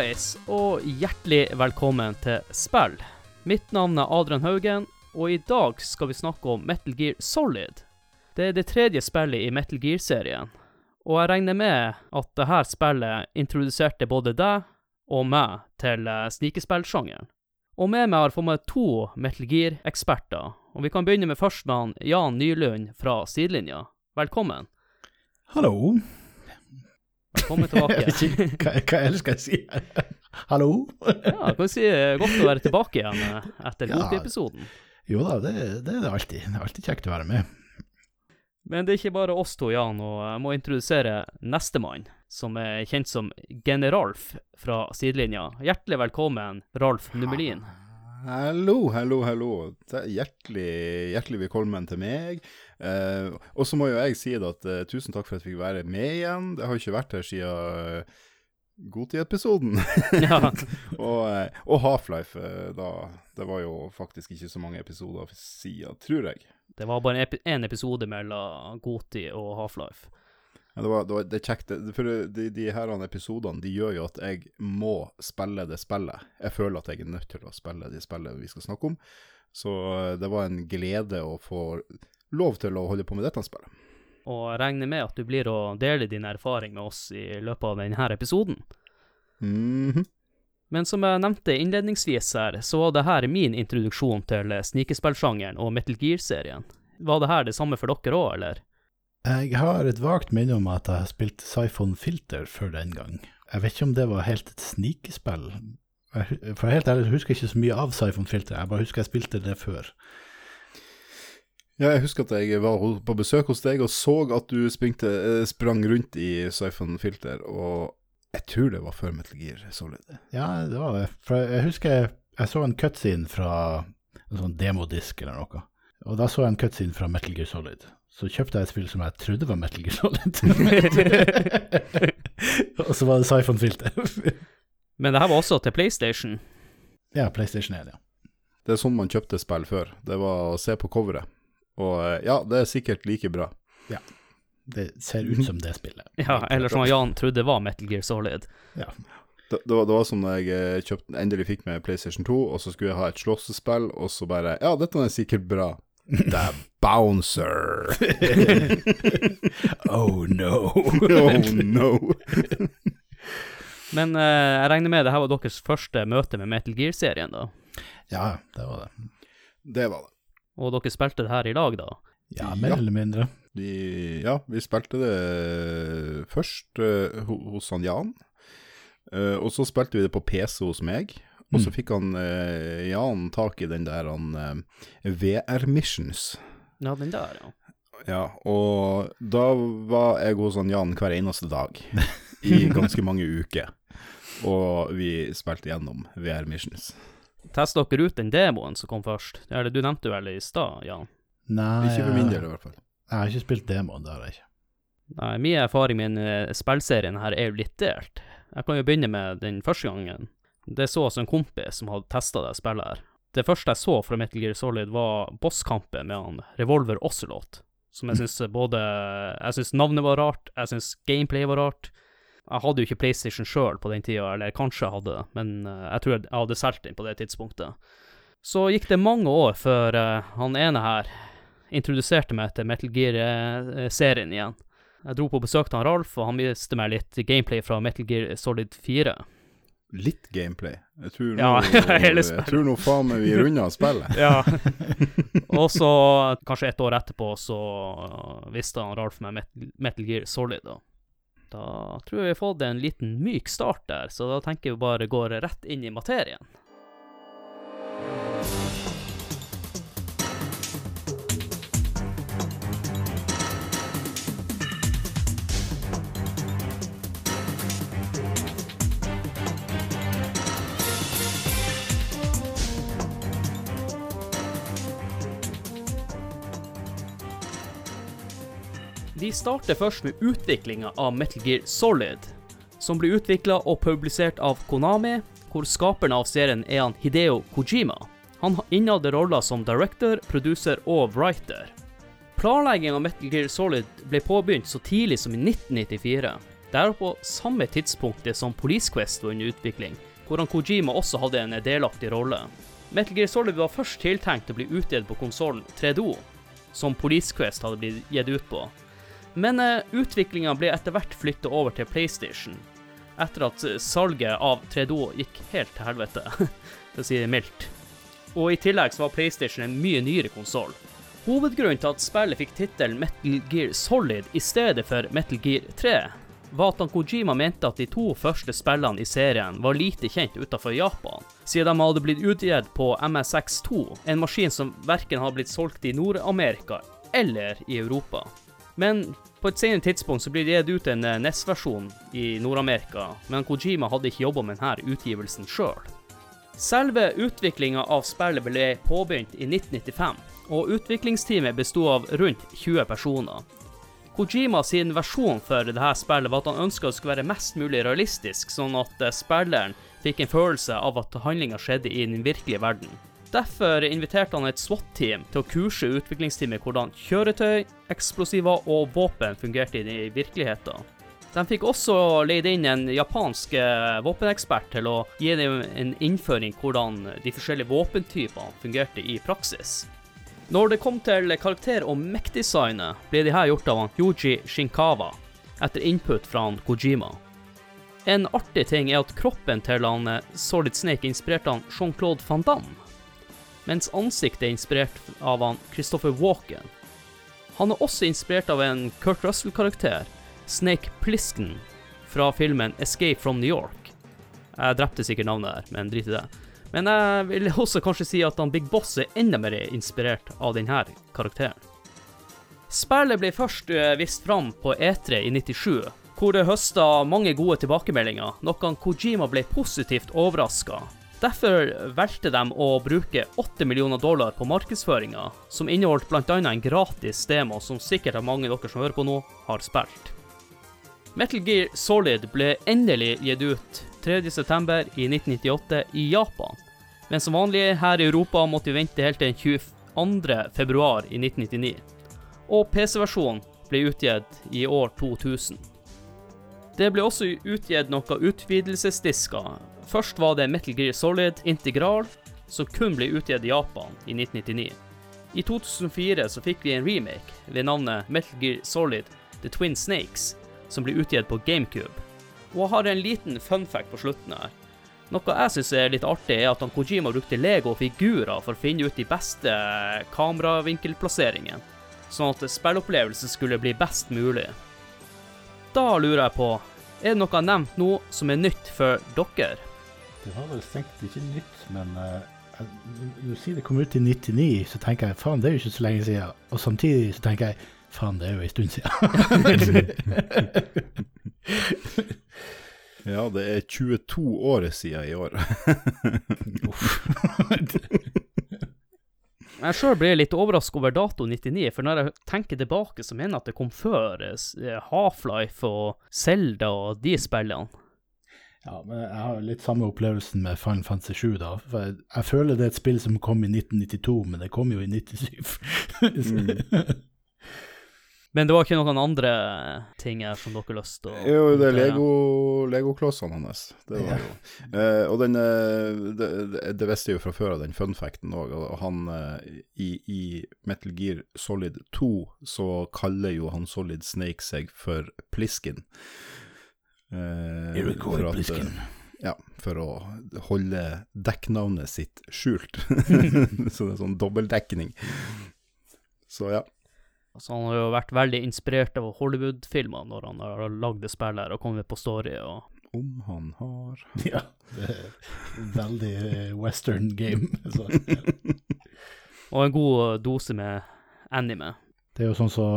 Hallais, og hjertelig velkommen til spill. Mitt navn er Adrian Haugen, og i dag skal vi snakke om Metal Gear Solid. Det er det tredje spillet i Metal Gear-serien, og jeg regner med at dette spillet introduserte både deg og meg til eh, snikespillsjangeren. Og med meg har jeg fått med to Metal Gear-eksperter, og vi kan begynne med førstemann Jan Nylund fra Sidelinja. Velkommen. Hallo. Velkommen tilbake. hva, hva ellers skal jeg si? Hallo? Ja, kan si eh, godt å være tilbake igjen eh, etter Ja. Goti-episoden. Jo da, det, det er det alltid. Det er alltid kjekt å være med. Men det er ikke bare oss to, Jan, og jeg må introdusere nestemann, som er kjent som Generalf fra sidelinja. Hjertelig velkommen, Ralf Numelin. Hallo, hallo, hallo. Er Hjertelig, hjertelig velkommen til meg. Eh, og så må jo jeg si det at uh, tusen takk for at jeg fikk være med igjen. Jeg har jo ikke vært her siden uh, Godtid-episoden. Ja, og eh, og Half-Life, eh, da Det var jo faktisk ikke så mange episoder siden, tror jeg. det var bare en epi episode mellom Goti og Half-Life. Ja, det, var, det, var, det er kjekt. For de, de her episodene de gjør jo at jeg må spille det spillet. Jeg føler at jeg er nødt til å spille det spillet vi skal snakke om. Så eh, det var en glede å få lov til å holde på med dette spillet. Og regner med at du blir å dele din erfaring med oss i løpet av denne episoden. Mhm. Men som jeg nevnte innledningsvis her, så var det her min introduksjon til snikespillsjangeren og Metal Gear-serien. Var det her det samme for dere òg, eller? Jeg har et vagt minne om at jeg har spilt Siphon Filter før den gang. Jeg vet ikke om det var helt et snikespill. For helt ærlig jeg husker jeg ikke så mye av Siphon Filter, jeg bare husker jeg spilte det før. Ja, jeg husker at jeg var på besøk hos deg og så at du springte, eh, sprang rundt i Siphon Filter, og jeg tror det var før Metal Gear Solid. Ja, det var det. For jeg husker jeg så en cutscene fra en sånn demodisk eller noe. Og da så jeg en cutscene fra Metal Gear Solid. Så kjøpte jeg et spill som jeg trodde var Metal Gear Solid. og så var det Siphon Filter. Men det her var også til PlayStation. ja, PlayStation 1, ja. Det er sånn man kjøpte spill før. Det var å se på coveret. Og eh, ja, det er sikkert like bra. Ja. Det ser ut som det spillet. Ja, eller som Jan trodde var Metal Gear Solid. Ja. Det, det, var, det var som da jeg kjøpt, endelig fikk med PlayStation 2, og så skulle jeg ha et slåssespill, og så bare Ja, dette er sikkert bra. Det er Bouncer. oh no. oh no. Men uh, jeg regner med det her var deres første møte med Metal Gear-serien, da. ja, det var det. Det var det. Og dere spilte det her i lag, da. Ja, mer Ja. eller mindre. Vi, ja, vi spilte det først uh, hos han Jan. Uh, og så spilte vi det på PC hos meg. Og så Mm. fikk han uh, Jan tak i den der han VR Missions. Ja, den der, ja. Ja, og da var jeg hos han Jan hver eneste dag i ganske mange uker. Og vi spilte gjennom VR Missions. Testa dere ut den demoen som kom først? Eller du nevnte vel i stad, Jan? Nei, Ikke for min del, i hvert fall. Jeg har ikke spilt demoen, det har jeg ikke. Nei, min erfaring med den eh, spillserien her er jo litt delt. Jeg kan jo begynne med den første gangen. Det så altså en kompis som hadde testa det spillet her. Det første jeg så fra Metal Gear Solid, var bosskampen med han Revolver Ocelot. Som jeg syns både Jeg syns navnet var rart, jeg syns gameplay var rart. Jeg hadde jo ikke PlayStation sjøl på den tida, eller kanskje jeg hadde det, men eh, jeg tror jeg hadde solgt den på det tidspunktet. Så gikk det mange år før eh, han ene her introduserte meg til Metal Gear-serien igjen. Jeg dro på besøk til han Ralf, og han viste meg litt gameplay fra Metal Gear Solid 4. Litt gameplay. Jeg tror nå, Ja, jeg tror nå faen meg vi runder spillet. Ja. og så, kanskje et år etterpå, så visste han Ralf meg Metal Gear Solid. Da. Da tror jeg vi har fått en liten myk start der, så da tenker vi bare går rett inn i materien. Vi starter først med utviklinga av Metal Gear Solid, som blir utvikla og publisert av Konami, hvor skaperen av serien er han Hideo Kojima. Han innehadde roller som director, producer og writer. Planlegging av Metal Gear Solid ble påbegynt så tidlig som i 1994, Det er på samme tidspunktet som Police Quest var under utvikling, hvor han Kojima også hadde en delaktig rolle. Metal Gear Solid var først tiltenkt å bli utgitt på konsollen 3DO, som Police Quest hadde blitt gitt ut på. Men uh, utviklinga ble etter hvert flytta over til PlayStation, etter at salget av 3DO gikk helt til helvete, for å si det mildt. Og i tillegg så var PlayStation en mye nyere konsoll. Hovedgrunnen til at spillet fikk tittelen Metal Gear Solid i stedet for Metal Gear 3, var at Kojima mente at de to første spillene i serien var lite kjent utenfor Japan, siden de hadde blitt utgitt på MSX2, en maskin som verken hadde blitt solgt i Nord-Amerika eller i Europa. Men på et senere tidspunkt så blir det gitt ut en eh, NES-versjon i Nord-Amerika, men Kojima hadde ikke jobba med denne utgivelsen sjøl. Selve utviklinga av spillet ble påbegynt i 1995, og utviklingsteamet besto av rundt 20 personer. Kojima sin versjon for dette spillet var at han ønska det skulle være mest mulig realistisk, sånn at eh, spilleren fikk en følelse av at handlinga skjedde i den virkelige verden. Derfor inviterte han et SWAT-team til å kurse utviklingsteamet hvordan kjøretøy, eksplosiver og våpen fungerte i virkeligheten. De fikk også leid inn en japansk eh, våpenekspert til å gi dem en innføring hvordan de forskjellige våpentypene fungerte i praksis. Når det kom til karakter- og mech-designet, ble de her gjort av Yuji Shinkawa, etter input fra Kojima. En artig ting er at kroppen til han eh, Solid Snake inspirerte han Jean-Claude van Damme, mens ansiktet er inspirert av han Christopher Walken. Han er også inspirert av en Kurt Russell-karakter, Snake Plissken fra filmen 'Escape from New York'. Jeg drepte sikkert navnet der, men drit i det. Men jeg vil også kanskje si at han Big Boss er enda mer inspirert av denne karakteren. Spillet ble først eh, vist fram på E3 i 97, hvor det høsta mange gode tilbakemeldinger, noe Kojima ble positivt overraska. Derfor valgte de å bruke 8 millioner dollar på markedsføringa, som inneholdt bl.a. en gratis demo som sikkert av mange av dere som hører på nå, har spilt. Metal Gear Solid ble endelig gitt ut 3.9. i 1998 i Japan, men som vanlig her i Europa måtte vi vente helt til 22.2. i 1999. Og PC-versjonen ble utgitt i år 2000. Det ble også utgitt noen utvidelsesdisker. Først var det Metal Gear Solid Integral, som kun ble utgitt i Japan i 1999. I 2004 så fikk vi en remake ved navnet Metal Gear Solid The Twin Snakes, som ble utgitt på GameCube. Og jeg har en liten fun fact på slutten her. Noe jeg syns er litt artig, er at han Kojima brukte Lego-figurer for å finne ut de beste kameravinkelplasseringene, sånn at spillopplevelsen skulle bli best mulig. Da lurer jeg på, er det noe nevnt nå som er nytt for dere? Det var vel strengt ikke nytt, men uh, du sier det kom ut i 99, så tenker jeg faen, det er jo ikke så lenge siden. Og samtidig så tenker jeg Faen, det er jo en stund siden. ja, det er 22 år siden i år. jeg sjøl ble litt overrasket over dato 99, for når jeg tenker tilbake, så mener jeg at det kom før eh, Half-Life og Zelda og de spillene. Ja, men jeg har litt samme opplevelsen med Final Fantasy 7, da. For jeg, jeg, føler det er et spill som kom i 1992, men det kom jo i 97. mm. Men det var ikke noen andre ting her som dere lyst til å Jo, det er Lego-klossene Lego hans. Det var jo eh, Og den eh, det, det, visste jeg jo fra før av den funfacten òg. Og han eh, i, i, Metal Gear Solid 2 så kaller jo han Solid Snake seg for Pliskin. Eh, for at, Pliskin. Ja, for å holde dekknavnet sitt skjult. så det er sånn dobbeltdekning. Så ja. Altså, han har jo vært veldig inspirert av Hollywood-filmer når han har lagd det spillet her og kommet på story og Om han har Ja, det er veldig eh, western game. Så, ja. og en god dose med anime. Det er jo sånn så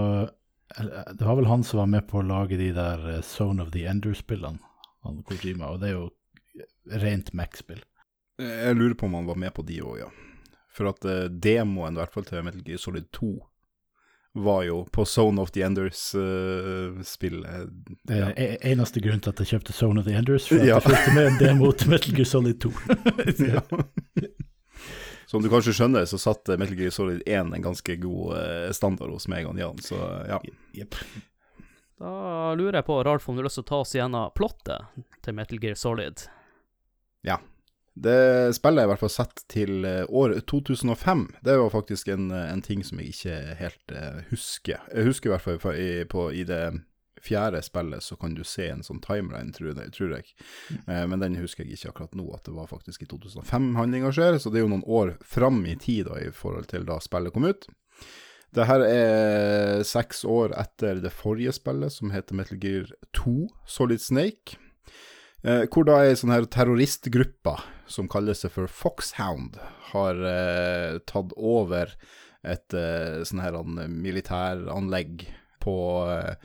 Det var vel han som var med på å lage de der eh, Zone of the Ender-spillene, han Kojima, og det er jo rent Mac-spill. Jeg lurer på om han var med på de òg, ja. For at demoen, i hvert fall til Metal Gear Solid 2, var jo på Zone of the Enders-spillet. Uh, det er eneste grunn til at jeg kjøpte Zone of the Enders, for at ja. jeg fulgte med en demo til Metal Gear Solid 2. ja. Som du kanskje skjønner, så satte Metal Gear Solid 1 en ganske god uh, standard hos meg og Jan, så ja. Yep. Da lurer jeg på, Ralf, om du har lyst til å ta oss gjennom plottet til Metal Gear Solid? Det spillet er i hvert fall sett til året år 2005. Det var faktisk en, en ting som jeg ikke helt eh, husker. Jeg husker i hvert fall i, på, i det fjerde spillet så kan du se en sånn timeline, tror jeg. Tror jeg. Eh, men den husker jeg ikke akkurat nå, at det var faktisk i 2005 handlinga skjer. Så det er jo noen år fram i tid da, i forhold til da spillet kom ut. Det her er seks år etter det forrige spillet, som heter Metal Gear 2 Solid Snake. Eh, hvor da ei sånn her terroristgruppe som kaller seg for Foxhound, har eh, tatt over et eh, sånn her militæranlegg på eh,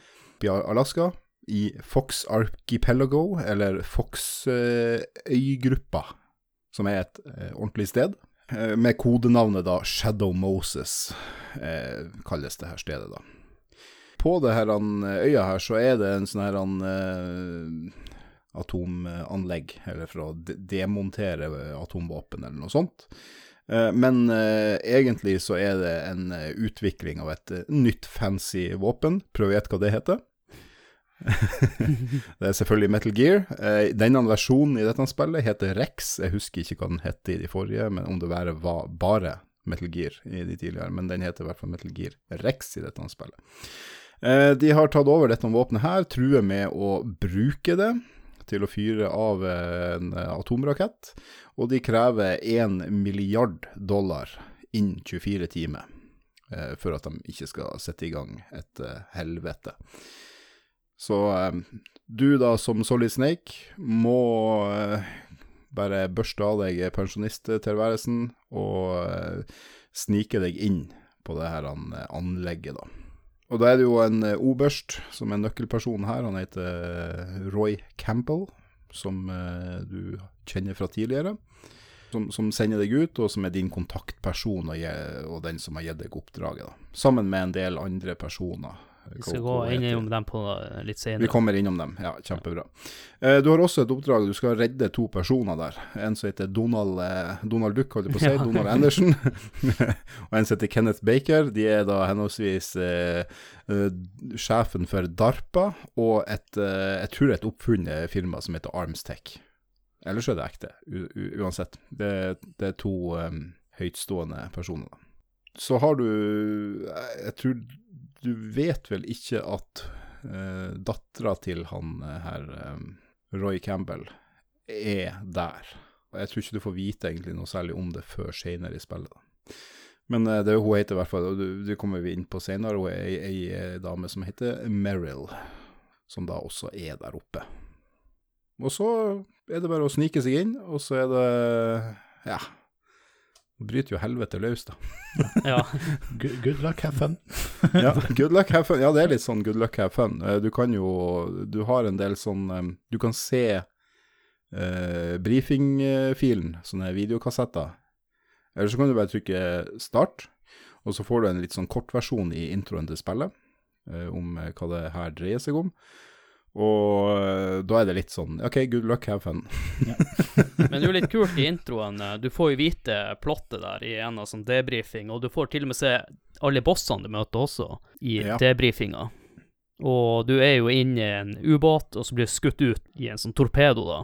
Alaska, i Fox Archipelago, eller Fox-øygruppa, som er et eh, ordentlig sted. Eh, med kodenavnet da Shadow Moses, eh, kalles det her stedet da. På det her øya her så er det en sånn her eh, atomanlegg, eller for å demontere atomvåpen eller noe sånt. Eh, Men eh, egentlig så er det en eh, utvikling av et nytt fancy våpen. Prøv å gjette hva det heter. det er selvfølgelig Metal Gear. Denne versjonen i dette spillet heter Rex. Jeg husker ikke hva den het i de forrige, men om det var bare Metal Gear i de tidligere. Men den heter i hvert fall Metal Gear Rex i dette spillet. De har tatt over dette våpenet her, truer med å bruke det til å fyre av en eh, atomrakett, og de krever 1 milliard dollar innen 24 timer eh, for at de ikke skal sette i gang et eh, helvete. Så du da som Solid Snake må bare børste av deg pensjonisttilværelsen og snike deg inn på det her anlegget, da. Og da er det jo en eh, oberst som er nøkkelperson her, han heter eh, Roy Campbell, som eh, du kjenner fra tidligere. Som, som sender deg ut, og som er din kontaktperson og, og den som har gitt deg oppdraget. da. Sammen med en del andre personer. Vi skal gå innom dem på litt senere. vi kommer innom dem, ja, kjempebra. Eh, du har også et oppdrag, du skal redde to personer der. En som heter Donald, eh, Donald Duck, holdt jeg på å si, Ja. Donald Andersen. og en som heter Kenneth Baker. De er da henholdsvis eh, eh, sjefen for DARPA og et, eh, jeg tror et oppfunnet firma som heter Armstech. Ellers er det ekte, uansett. Det, det er to um, høytstående personer. Så har du eh, Jeg tror du vet vel ikke at uh, dattera til han eh, her um, Roy Campbell er der. Og Jeg tror ikke du får vite egentlig noe særlig om det før senere i spillet. da. Men det er hun heter i hvert fall, og det kommer vi inn på senere, hun er ei, ei dame som heter Meryl, som da også er der oppe. Og så er det bare å snike seg inn, og så er det ja, bryter jo helvete løs, da. Ja. Good, good luck, have fun. ja, good luck, have fun. Ja, det er litt sånn good luck, have fun. Eh, Du kan jo Du har en del sånn eh, Du kan se uh, brifingfilen, sånne videokassetter. Eller så kan du bare trykke start, og så får du en litt sånn kortversjon i introen til spillet eh, om eh, hva det her dreier seg om. Og eh, da er det litt sånn OK, good luck, have fun. Men det er jo litt kult i introen. eh, Du får jo vite plottet der i en sånn debrifing, og du får til og med se alle bossene du møter også i Ja. debrifinga. Og du er jo inne i en ubåt, og så blir du skutt ut i en sånn torpedo, da.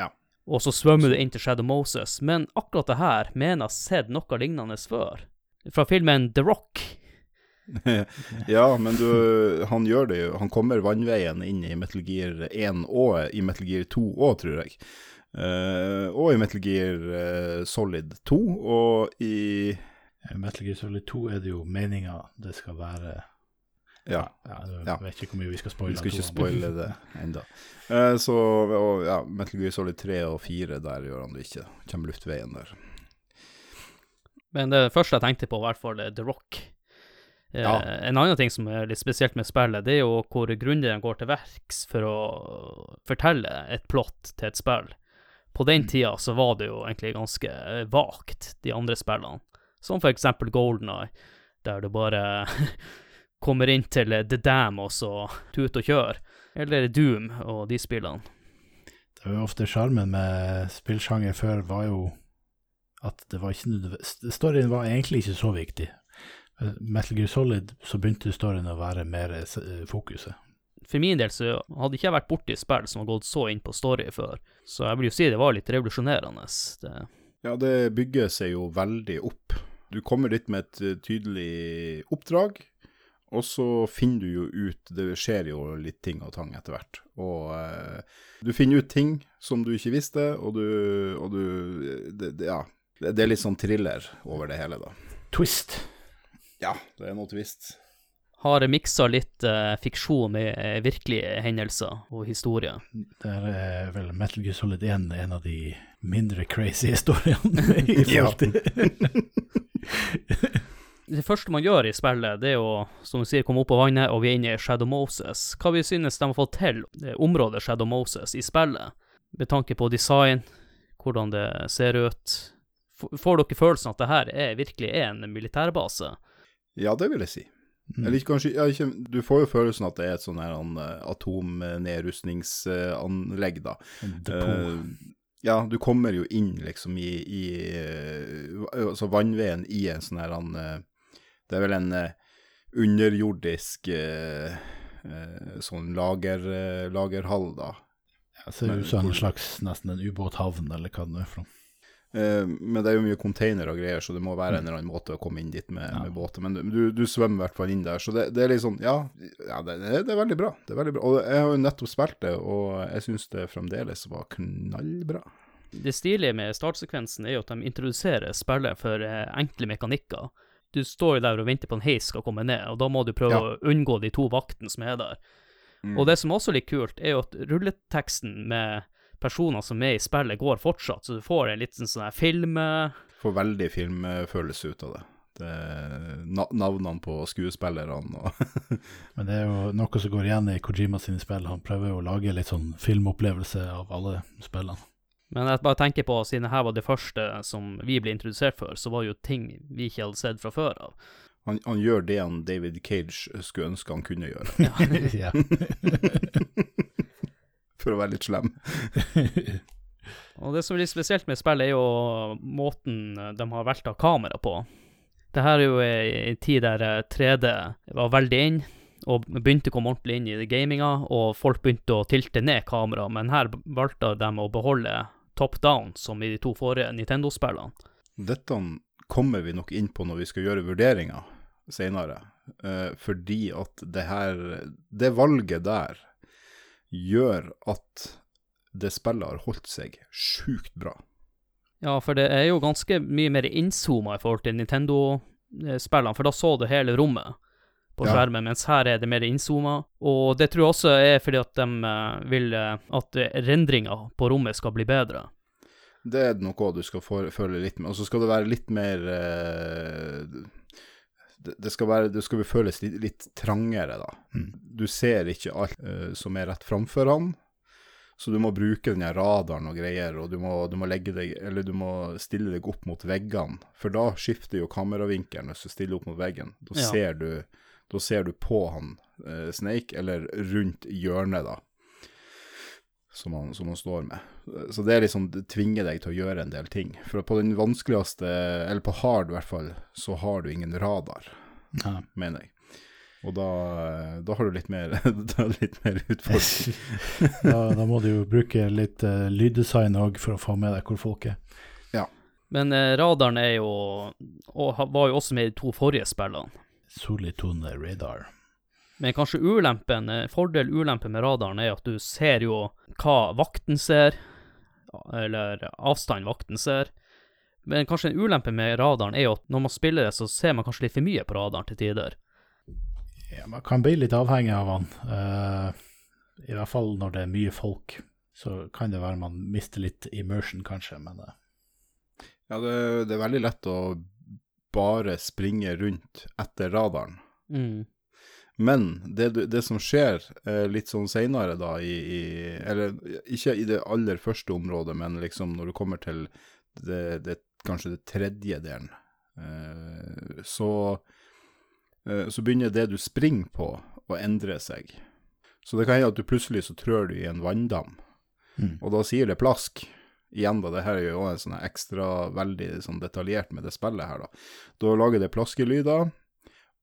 Ja. Og så svømmer du inn til Shadow Moses. Men akkurat det her mener jeg har sett noe lignende før. Fra filmen The Rock. ja, men du, han gjør det jo. Han kommer vannveien inn i Metal Gear 1 og i Metal Gear 2 òg, tror jeg. Uh, og i Metal Gear eh, Solid 2, og i Metal Gear Solid 2 er det jo meninga det skal være Ja, ja, Jeg vet ikke hvor mye vi skal spoile. vi skal ikke spoile det ennå. Uh, så og, ja, Metal Gear Solid 3 og 4, der gjør han det ikke. Kommer luftveien der. Men det første jeg tenkte på, i hvert fall er The Rock. Eh, Ja. En annen ting som er litt spesielt med spillet, det er jo hvor grundig den går til verks for å fortelle et plott til et spill. På den tida så var det jo egentlig ganske eh, vagt, de andre spillene. Som for eksempel Golden Eye, der du bare kommer inn til The Dam og så tut og kjør. Eller Doom og de spillene. Det var jo ofte sjarmen med spillsjanger før var jo at det var ikke nødvendig Storyen var egentlig ikke så viktig. Med Metal Gear Solid så begynte storyen å være mer eh, fokuset. For min del så hadde ikke jeg vært borti spill som har gått så inn på story før, så jeg vil jo si det var litt revolusjonerende. Det, Ja, det bygger seg jo veldig opp. Du kommer dit med et eh, tydelig oppdrag, og så finner du jo ut Det skjer jo litt ting og tang etter hvert. Og eh, du finner ut ting som du ikke visste, og du, og du det, det, Ja. Det, det er litt sånn thriller over det hele, da. Twist. Ja, det er noe tvist. har miksa litt uh, fiksjon med uh, virkelige hendelser og historier. Der er vel Metal Gear Solid 1 en av de mindre crazy historiene i forhold til Det første man gjør i spillet, det er å, som du sier, komme opp på vannet, og vi er inne i Shadow Moses. Hva vi synes de har fått til, området Shadow Moses, i spillet, med tanke på design, hvordan det ser ut. F- Får dere følelsen at det her er, virkelig er en militærbase? Ja, det vil jeg si. Eller ikke, kanskje, ja, ikke, du får jo følelsen at det er et sånn her uh, atomnedrustningsanlegg, da. Eh, ja, du kommer jo inn liksom i, i uh, altså vannveien i en sånn her eh, Det er vel en underjordisk sånn lager, lagerhall, da. Ja, ser ut som en slags nesten en ubåthavn, eller hva det er for noe. Eh, men det er jo mye container og greier, så det må være en eller annen måte å komme inn dit med, med båter. Men du, du svømmer i hvert fall inn der, så det, det er liksom Ja, ja det, det, er veldig bra. Det er veldig bra. Og jeg har jo nettopp spilt det, og jeg syns det fremdeles var knallbra. Det stilige med startsekvensen er jo at de introduserer spillet for eh, enkle mekanikker. Du står jo der og venter på en heis skal komme ned, og da må du prøve Ja. å unngå de to vaktene som er der. Og det som også er litt kult, er jo at rulleteksten med personer som er i spillet, går fortsatt, så du får en liten sånn her film eh, Får veldig filmfølelse ut av det. det navnene på skuespillerne og Men det er jo noe som går igjen i Kojima sine spill. Han prøver jo å lage litt sånn filmopplevelse av alle spillene. Men jeg bare tenker på, siden dette var det første som vi ble introdusert for, så var jo ting vi ikke hadde sett fra før av. han, han gjør det han David Cage skulle ønske han kunne gjøre, ja. for å være litt slem. Og det som er litt spesielt med spillet, er jo måten de har valgt kamera på. Det her er jo en tid der eh, 3D var veldig inn, og begynte å komme ordentlig inn i gaminga, og folk begynte å tilte ned kamera, men her valgte de å beholde top down, som i de to forrige Nintendo-spillene. Dette kommer vi nok inn på når vi skal gjøre vurderinger senere, eh, fordi at det her, det valget der, gjør at det spillet har holdt seg sjukt bra. Ja, for det er jo ganske mye mer innzooma i forhold til Nintendo-spillene, for da så du hele rommet på Ja. skjermen, mens her er det mer innzooma. Og det tror jeg også er fordi at de eh, vil eh, at rendringa på rommet skal bli bedre. Det er noe du skal følge føle litt med, og så skal det være litt mer eh, det, skal være, det skal føles litt, litt trangere, da. Du ser ikke alt uh, som er rett framfor han, så du må bruke den radaren og greier, og du må, du må deg, eller du må stille deg opp mot veggene, for da skifter jo kameravinkelen hvis du stiller opp mot veggen. Da, Ja. ser, du, da ser du på han uh, Snake, eller rundt hjørnet, da som man, som man, står med. Så det er liksom, det tvinger deg til å gjøre en del ting. For på den vanskeligste, eller på hard i hvert fall, så har du ingen radar, Ja. mener jeg. Og da, da har du litt mer, er litt mer utfordring. Da, da må du jo bruke litt uh, lyddesign òg for å få med deg hvor folk er. Men uh, radaren er jo Og var jo også med i de to forrige spillene. Solitone radar. Men kanskje ulempen, eh, fordel ulempen med radaren er at du ser jo hva vakten ser, eller avstand vakten ser. Men kanskje en ulempe med radaren er jo at når man spiller det, så ser man kanskje litt for mye på radaren til tider. Ja, man kan bli litt avhengig av han. Uh, I hvert fall når det er mye folk. Så kan det være man mister litt immersion, kanskje, men uh. Ja, det, det er veldig lett å bare springe rundt etter radaren. Mm. Men det, det som skjer eh, litt sånn seinere, da, i, i Eller ikke i det aller første området, men liksom når du kommer til det, det kanskje det tredje delen, eh, så eh, Så begynner det du springer på, å endre seg. Så det kan hende at du plutselig så trør du i en vanndam, Mm. og da sier det plask. Igjen, da, det her er jo en sånn ekstra veldig sånn detaljert med det spillet her, da. Da lager det plaskelyder,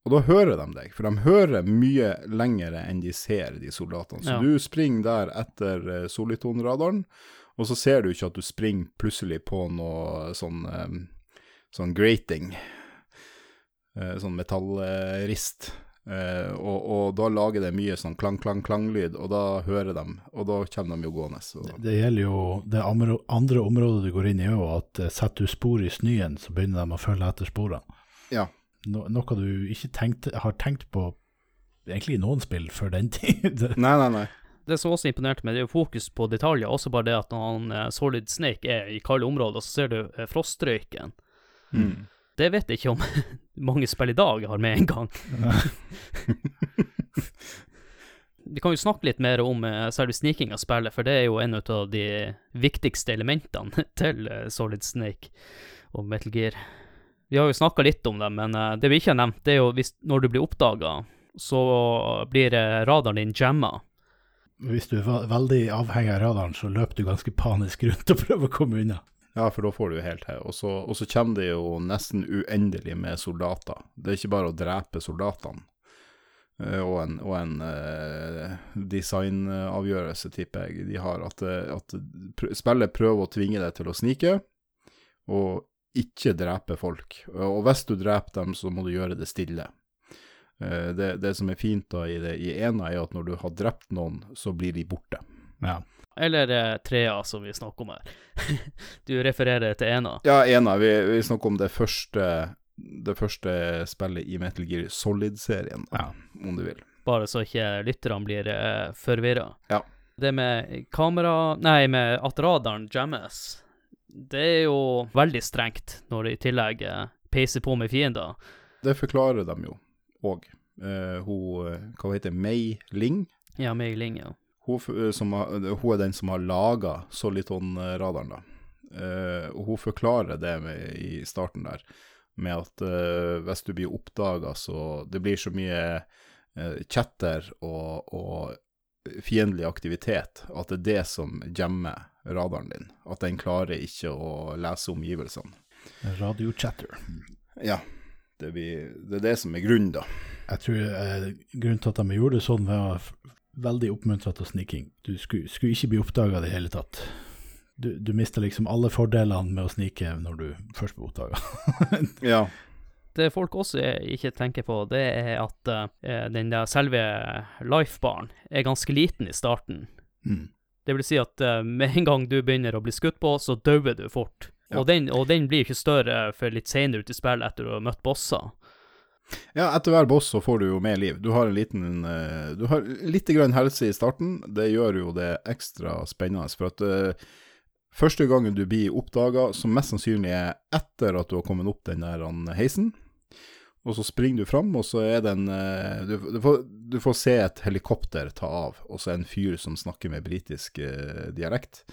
Og da hører de deg, for de hører mye lengre enn de ser, de soldatene. Så Ja. du springer der etter uh, solitonradaren, og så ser du ikke at du springer plutselig på noe sånn, eh, sånn grating, eh, sånn metallrist. Uh, og, og da lager det mye sånn klang, klang, klanglyd, og da hører de, og da kommer de jo gående. Så. Det gjelder jo det andre, området du går inn i òg, at eh, setter du spor i snøen, så begynner de å følge etter sporene. Ja. No, noe du ikke tenkt, har tenkt på egentlig i noen spill før den tid. Nei, nei, nei. Det som også imponerte meg, det er jo fokus på detaljer. Også bare det at når han, eh, Solid Snake er i kalde områder, så ser du eh, frostrøyken. Mm. Det vet jeg ikke om mange spill i dag har med en gang. Vi kan jo snakke litt mer om eh, selve sniking av spillet, for det er jo en av de viktigste elementene til Solid Snake og Metal Gear. Vi har jo snakka litt om det, men eh, det vi ikke har nevnt, det er jo hvis, når du blir oppdaga, så blir eh, radaren din jamma. Hvis du er veldig avhengig av radaren, så løper du ganske panisk rundt og prøver å komme unna. Ja, for da får du jo helt her. Og så, og så kommer det jo nesten uendelig med soldater. Det er ikke bare å drepe soldatene. Eh, og en, og en eh, designavgjørelse, tipper jeg de har. At, at pr spillet prøver å tvinge deg til å snike, og ikke drepe folk. Og hvis du dreper dem, så må du gjøre det stille. Eh, det, det som er fint da i, det, i ena, er at når du har drept noen, så blir de borte. Ja. Eller eh, trea, som vi snakker om her. du refererer til ena. Ja, ena. Vi, vi snakker om det første, det første spillet i Metal Gear Solid-serien, ja. om du vil. bare så ikke lytterne blir eh, forvirra. Ja. Det med kamera Nei, med at radaren jammes, det er jo veldig strengt når de i tillegg eh, peiser på med fiender. Det forklarer de jo òg. Uh, hun eh, Hva heter? Mei Ling? Ja, Mei Ling, ja. Hun, eh, som hun er den som har laga Soliton-radaren, da. Eh, og hun forklarer det med, i starten der, med at eh, hvis du blir oppdaga, så Det blir så mye uh, chatter og, og fiendtlig aktivitet at det er det som jammer radaren din. At den klarer ikke å lese omgivelsene. Radio chatter. Ja. Det, blir, det er det som er grunnen, da. Jeg tror eh, grunnen til at de gjorde det sånn, var veldig oppmuntra til sniking. Du skulle, skulle ikke bli oppdaga i det hele tatt. Du, du mister liksom alle fordelene med å snike når du først blir oppdaga. Ja. Det folk også ikke tenker på, det er at uh, den der selve lifebaren er ganske liten i starten. mm. Det vil si at uh, med en gang du begynner å bli skutt på, så dauer du fort. Ja. Og, den, og den blir ikke større før litt senere ut i spillet, etter du har møtt bosser. Ja, etter hver boss så får du jo mer liv. Du har en liten eh, Du har litt grann helse i starten. Det gjør jo det ekstra spennende. For at eh, første gangen du blir oppdaga, som mest sannsynlig er etter at du har kommet opp den der heisen, og så springer du fram, og så er det en eh, du, du, får, du får se et helikopter ta av, og så er det en fyr som snakker med britisk eh, dialekt.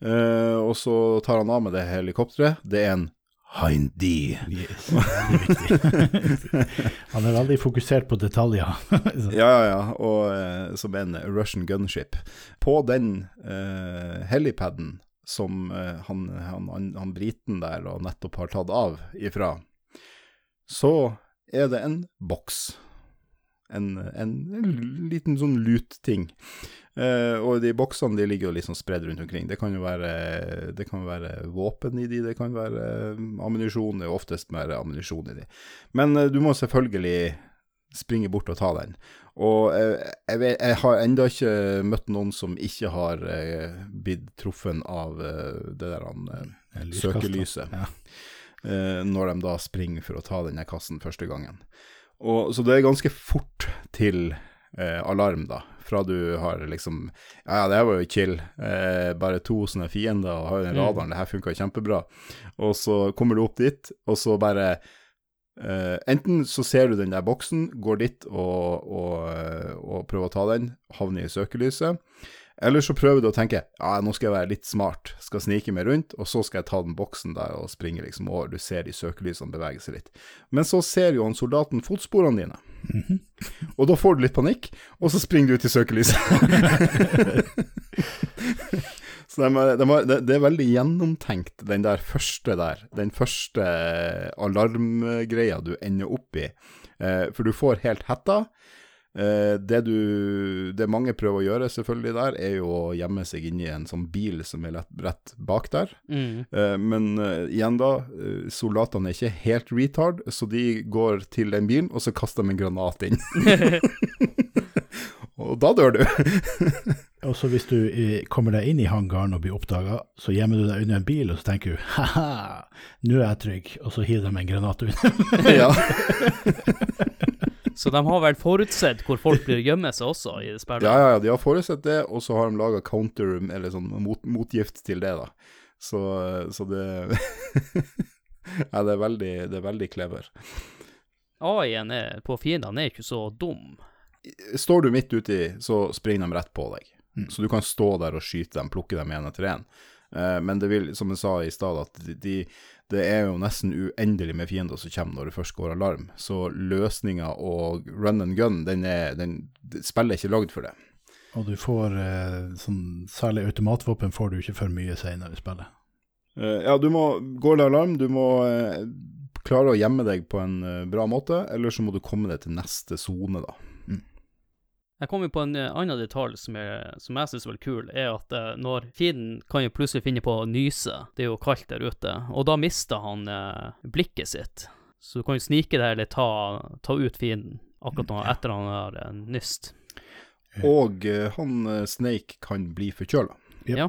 Eh, og så tar han av med det helikopteret. Det er en Heindi. Yes. Han er veldig fokusert på detaljer. Ja, ja, ja, og eh, som en Russian gunship. På den eh, helipaden som eh, han, han, han, han briten der og nettopp har tatt av ifra, så er det en boks. En, en, en liten sånn lut-ting. Eh, og de boksene de ligger jo liksom spredd rundt omkring. Det kan jo være, det kan være våpen i de, det kan være eh, ammunisjon. Det er oftest mer ammunisjon i de. Men eh, du må selvfølgelig springe bort og ta den. Og eh, jeg, vet, jeg har enda ikke møtt noen som ikke har eh, blitt truffet av eh, det der søkelyset. Ja. Eh, når de da springer for å ta denne kassen første gangen. Og, så det er ganske fort til eh, alarm, da. Fra du har liksom Ja, ja, det her var jo chill. Eh, bare to sånne fiender og har den Mm. radaren, det her funka kjempebra. Og så kommer du opp dit, og så bare eh, Enten så ser du den der boksen, går dit og, og, eh, og prøver å ta den, havner i søkelyset. Eller så prøver du å tenke ja, nå skal jeg være litt smart, skal snike meg rundt, og så skal jeg ta den boksen der og springe liksom over. Du ser de søkelysene bevege seg litt. Men så ser jo han soldaten fotsporene dine, og da får du litt panikk, og så springer du ut i søkelyset. Så de, er- de er, det, det er veldig gjennomtenkt, den der første der. Den første alarmgreia du ender opp i. Eh, for du får helt hetta. Eh, det, du, det mange prøver å gjøre selvfølgelig der, er jo å gjemme seg inni en sånn bil som er lett, rett bak der. Mm. Eh, men eh, igjen da, soldatene er ikke helt retard, så de går til den bilen, og så kaster de en granat inn. og da dør du. Og så hvis du kommer deg inn i hangaren og blir oppdaga, så gjemmer du deg under en bil, og så tenker du ha-ha, nå er jeg trygg, og så hiver de en granat under. ja. Så de har vel forutsett hvor folk blir gjemme seg også i det spillet? ja, ja, ja, de har forutsett det, og så har de laga counter, eller sånn mot, motgift til det, da. Så, så det Ja, det er veldig, det er veldig clever. AI-en på fiendene er ikke så dum. Står du midt uti, så springer de rett på deg. Mm. Så du kan stå der og skyte dem, plukke dem én etter én. Eh, men det vil, som jeg sa i stad, at de, det er jo nesten uendelig med fiender som kommer når du først går alarm. Så løsninga og run and gun, den er, den, spillet er ikke lagd for det. Og du får eh, sånn Særlig automatvåpen får du ikke for mye senere i spillet. Eh, ja, du må gå det alarm, du må eh, klare å gjemme deg på en bra måte, eller så må du komme deg til neste sone, da. Jeg kom jo på en eh, annen detalj som, er, som jeg syns er veldig kul, er at eh, når fienden kan jo plutselig finne på å nyse, det er jo kaldt der ute, og da mister han eh, blikket sitt. Så du kan jo snike deg eller ta, ta ut fienden akkurat nå, etter han har eh, nyst. Og eh, han Snake kan bli forkjøla. Ja.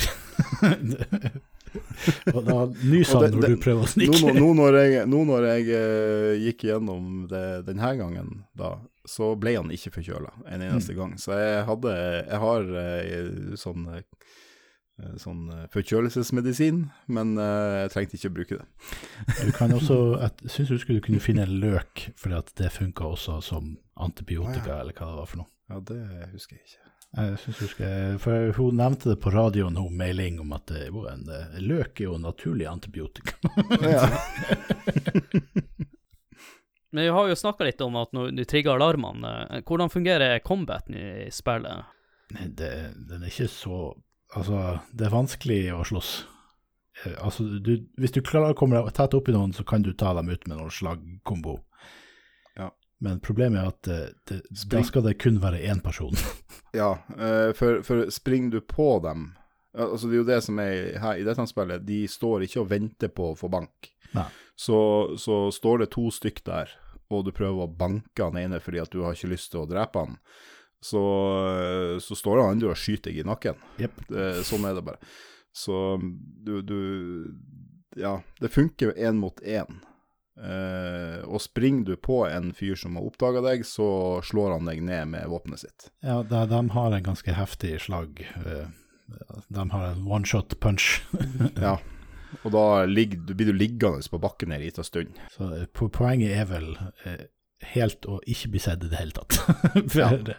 og da nyser han når det- du prøver å snike. nå, nå når jeg, nå når jeg uh, gikk gjennom det denne gangen, da, så ble han ikke forkjøla en eneste gang. Så jeg hadde Jeg har eh, sånn eh, Sånn eh, forkjølelsesmedisin, men eh, jeg trengte ikke å bruke det. Du kan også, jeg syns du skulle kunne finne en løk, for det funka også som antibiotika, eller hva det var for noe. Ja, det husker jeg ikke. Jeg synes jeg husker, for Hun nevnte det på radioen, hun mailing, om at det, en, løk er jo naturlig antibiotika. Ja. Men vi har jo snakka litt om at når du trigger alarmene, eh, hvordan fungerer combaten i spillet? Nei, det, den er ikke så Altså, det er vanskelig å slåss. Eh, Altså, du, hvis du klarer å komme deg tett opp i noen, så kan du ta dem ut med noen slagkombo. Ja. Men problemet er at det, det, da skal det kun være én person. Ja, eh, for, for springer du på dem Altså Det er jo det som er her i dette spillet, de står ikke og venter på å få bank. Nei. Så, så står det to stykk der, og du prøver å banke han ene fordi at du har ikke lyst til å drepe han, så, eh, så står han andre og skyter deg i nakken. Yep. Det- Sånn er det bare. Så du, du Ja, det funker én mot én. Uh, og springer du på en fyr som har oppdaga deg, så slår han deg ned med våpenet sitt. Ja, de, de har en ganske heftig slag. Uh, De har en one shot punch. Ja. Og da ligger, du- blir du liggende på bakken en liten stund. Så eh, poenget er vel eh, helt å ikke bli sett i det hele tatt. For Ja. alt-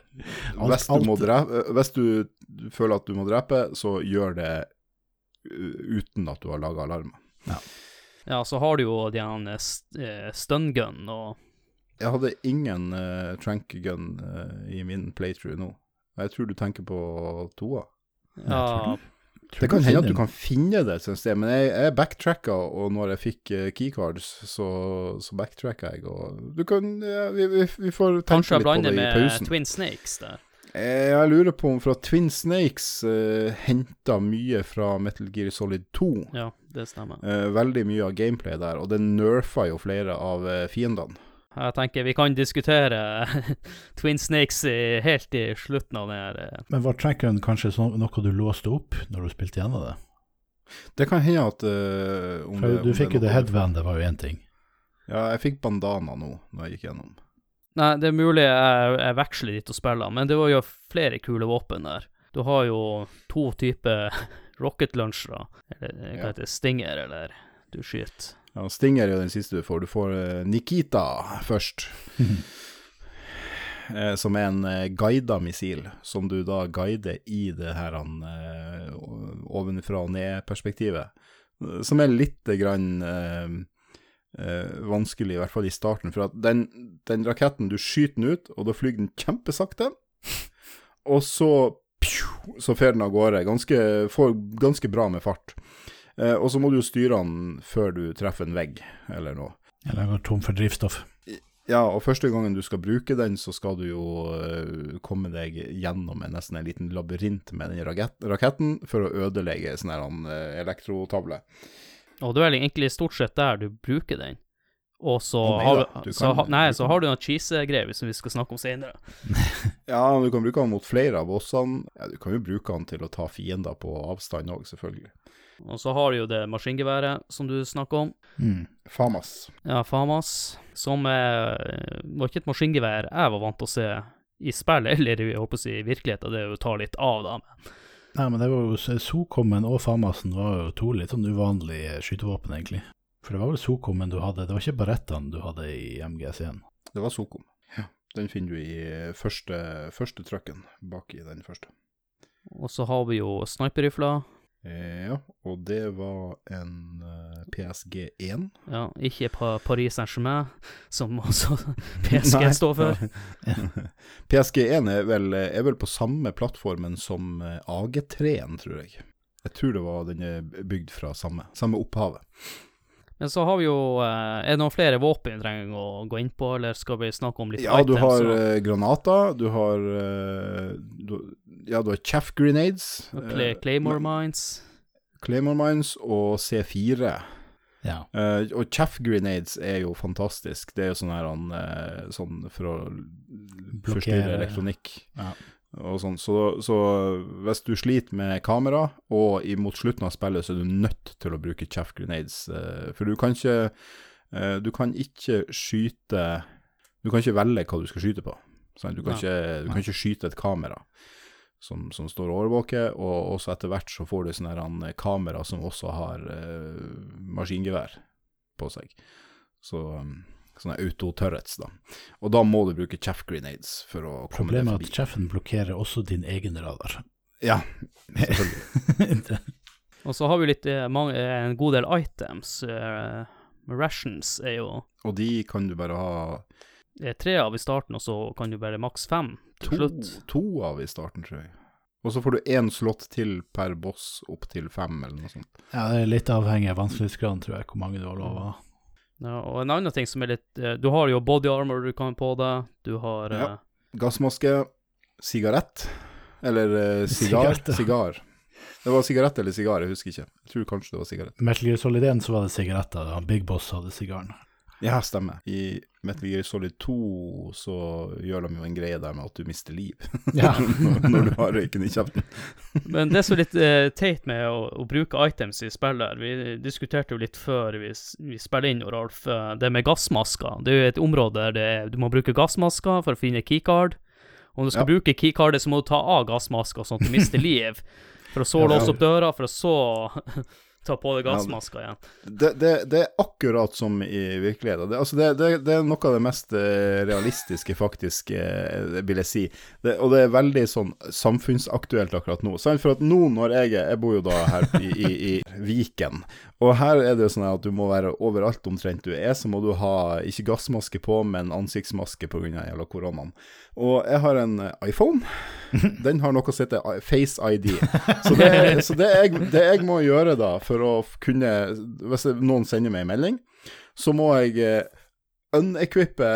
Hvis du, må alt- drepe, hvis du føler at du må drepe, så gjør det uh, uten at du har laga alarm. Ja, så har du jo de her eh, st- eh, stun gun og Jeg hadde ingen uh, trank gun uh, i min playthrough nå. Jeg tror du tenker på toa. Ja, tror Det kan hende at du kan finne det et sted, men jeg, jeg backtracka, og når jeg fikk uh, keycards, så, så backtracka jeg, og du kan ja, vi, vi, vi får tenke kanskje litt på det i med. Twin Snakes der. Eh, Jeg lurer på om fra Twin Snakes uh, henta mye fra Metal Gear Solid 2. Ja, det stemmer. Uh, veldig mye av gameplay der, og det nerfa jo flere av uh, fiendene. Jeg tenker vi kan diskutere Twin Snakes i, helt i slutten av den her eh, Men var trackeren kanskje noe du låste opp når du spilte gjennom det? Det kan hende at uh, om For det, om du fikk jo det headband, det var jo én ting. Ja, jeg fikk bandana nå, når jeg gikk gjennom. Nei, det er mulig jeg, jeg veksler dit og spiller, men det var jo flere kule våpen der. Du har jo to typer rocket lunchere, eller hva Ja. heter det, Stinger, eller du skyter. Ja, Stinger er jo den siste du får. Du får eh, Nikita først. eh, som er en uh, guida missil, som du da guider i det her uh, ovenfra og ned-perspektivet. eh, Som er litt grann eh, eh, vanskelig, i hvert fall i starten. For at den, den raketten, du skyter den ut, og da flyr den kjempesakte. Og så pju, så fer den av gårde. Ganske, får ganske bra med fart. Eh, og så må du jo styre den før du treffer en vegg eller noe. Eller går tom for drivstoff. Ja, og første gangen du skal bruke den, så skal du jo eh, komme deg gjennom en, nesten en liten labyrint med den rakett, raketten for å ødelegge sånn her uh, elektrotavle. Og det er vel egentlig stort sett der du bruker den. Og så, Å, nei har, du, du så, kan- ha, nei, så har du noen cheese-greier som vi skal snakke om senere. Ja, du kan bruke den mot flere av bossene. Ja, du kan jo bruke den til å ta fiender på avstand òg, selvfølgelig. Og så har du jo det maskingeværet som du snakker om. Mm. Famas. Ja, Famas. Som er, var ikke et maskingevær jeg var vant til å se i spill, eller jeg håper å si i virkeligheten. Det er jo å ta litt av, da. Nei, men det var jo Sokommen og Famasen var jo to litt sånn uvanlige skytevåpen, egentlig. For det var vel Sokommen du hadde, det var ikke barettene du hadde i MGS1. Det var Sokom. Ja. Den finner du i første, første trucken bak i den første. Og så har vi jo sniperrifler. Eh, ja, og det var en uh, PSG1. Ja, ikke pa Paris Saint-Germain, som også PSG Nei. står for. PSG1 er vel, er vel på samme plattformen som eh, AG3-en, tror jeg. Jeg tror det var den er bygd fra samme, samme opphavet. Men så har vi jo eh, Er det noen flere våpen vi trenger å gå inn på, eller skal vi snakke om litt Ja, du har og- eh, granater, du har eh, du, Ja, du har chaff grenades. og Clay, Claymore Mines. Claymore mines og C4. Ja. Uh, og chaff grenades er jo fantastisk. Det er jo sånn her han, eh, sånn for å forstyrre elektronikk. Ja. Og sånn. så, så hvis du sliter med kamera, og i- mot slutten av spillet, så er du nødt til å bruke chaff grenades. eh, for du kan ikke eh, Du kan ikke skyte Du kan ikke velge hva du skal skyte på. Sant? Du, kan ikke, du kan ikke skyte et kamera som, som står og overvåker, og også etter hvert så får du sånne her, kamera som også har eh, maskingevær på seg. Så um, sånne auto-turrets, da. Og da må du bruke chaff grenades for å komme deg Problemet er at chaffen blokkerer også din egen radar. Ja, selvfølgelig. Og så har vi litt eh, eh, en god del items. eh, rations er jo Og de kan du bare ha tre av i starten, og så kan du bare maks fem til to, slutt. to av i starten, tror jeg. Og så får du én slott til per boss opp til fem, eller noe sånt. Ja, det er litt avhengig av vanskelighetsgraden, tror jeg, hvor mange du har lov av. Ja, og en annen ting som er litt eh, Du har jo body armor du kan på deg. Du har eh, Ja. Gassmaske, sigarett, eller eh, sigar. Sigar. Det var sigarett eller sigar, jeg husker ikke. Jeg tror kanskje det var sigarett. Metal Gear Solid 1 så var det sigaretter, Big Boss hadde sigaren. Ja, stemmer. I Metal Gear Solid 2 så gjør de jo en greie der med at du mister liv Ja. når du har røyken i kjeften. Men det som er litt eh, teit med å, å bruke items i spill her, vi diskuterte jo litt før vi, vi spiller inn, Rolf, eh, det med gassmasker. Det er jo et område der er, du må bruke gassmasker for å finne keycard. Om du skal Ja. bruke keycardet, så må du ta av gassmaska sånn at du mister liv. For å så låse opp døra, for å så ta på deg gassmaska igjen. Det, det, det er akkurat som i virkeligheten. Det, altså det, det, det er noe av det mest eh, realistiske, faktisk, eh, vil jeg si. Det, og det er veldig sånn samfunnsaktuelt akkurat nå. For at nå når jeg Jeg bor jo da her i, i, i Viken. Og her er det jo sånn at du må være overalt omtrent du er, så må du ha ikke gassmaske på, men ansiktsmaske pga. koronaen. Og jeg har en eh, iPhone. Den har noe som heter i- Face ID. Så, det, så det, jeg, det jeg må gjøre da, for å kunne Hvis noen sender meg en melding, så må jeg eh, unequippe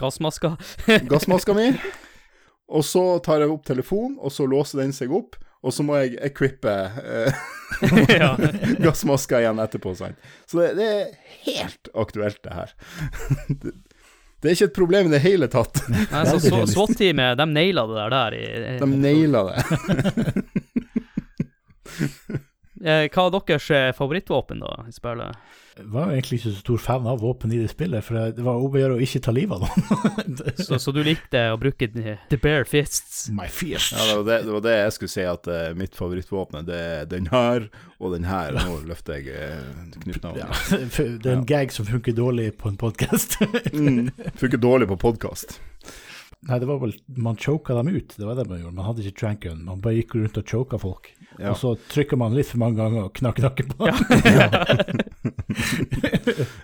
Gassmaska. gassmaska mi. Og så tar jeg opp telefonen, og så låser den seg opp. Og så må jeg equippe eh, gassmaska igjen etterpå. Sant? Så det, det er helt aktuelt, det her. Det, er ikke et problem i det hele tatt. Nei, så så- SWAT-teamet, de naila det der der. I, De naila det. Eh, hva er deres eh, favorittvåpen, da, i spillet? Var jo egentlig ikke så stor fan av våpen i det spillet, for det var om å gjøre å ikke ta livet av noen. Så, så du likte å bruke the the bare fists? My fist. Ja, det var det, det var det jeg skulle si, at uh, mitt favorittvåpen det er den her og den her. Nå løfter jeg uh, knyttneven. Ja, det er en gag som funker dårlig på en podkast. Mm, funker dårlig på podkast. Nei, det var vel Man choka dem ut, det var det man gjorde. Man hadde ikke tranken, man bare gikk rundt og choka folk. Ja. Og så trykker man litt for mange ganger og knakk nakken på dem.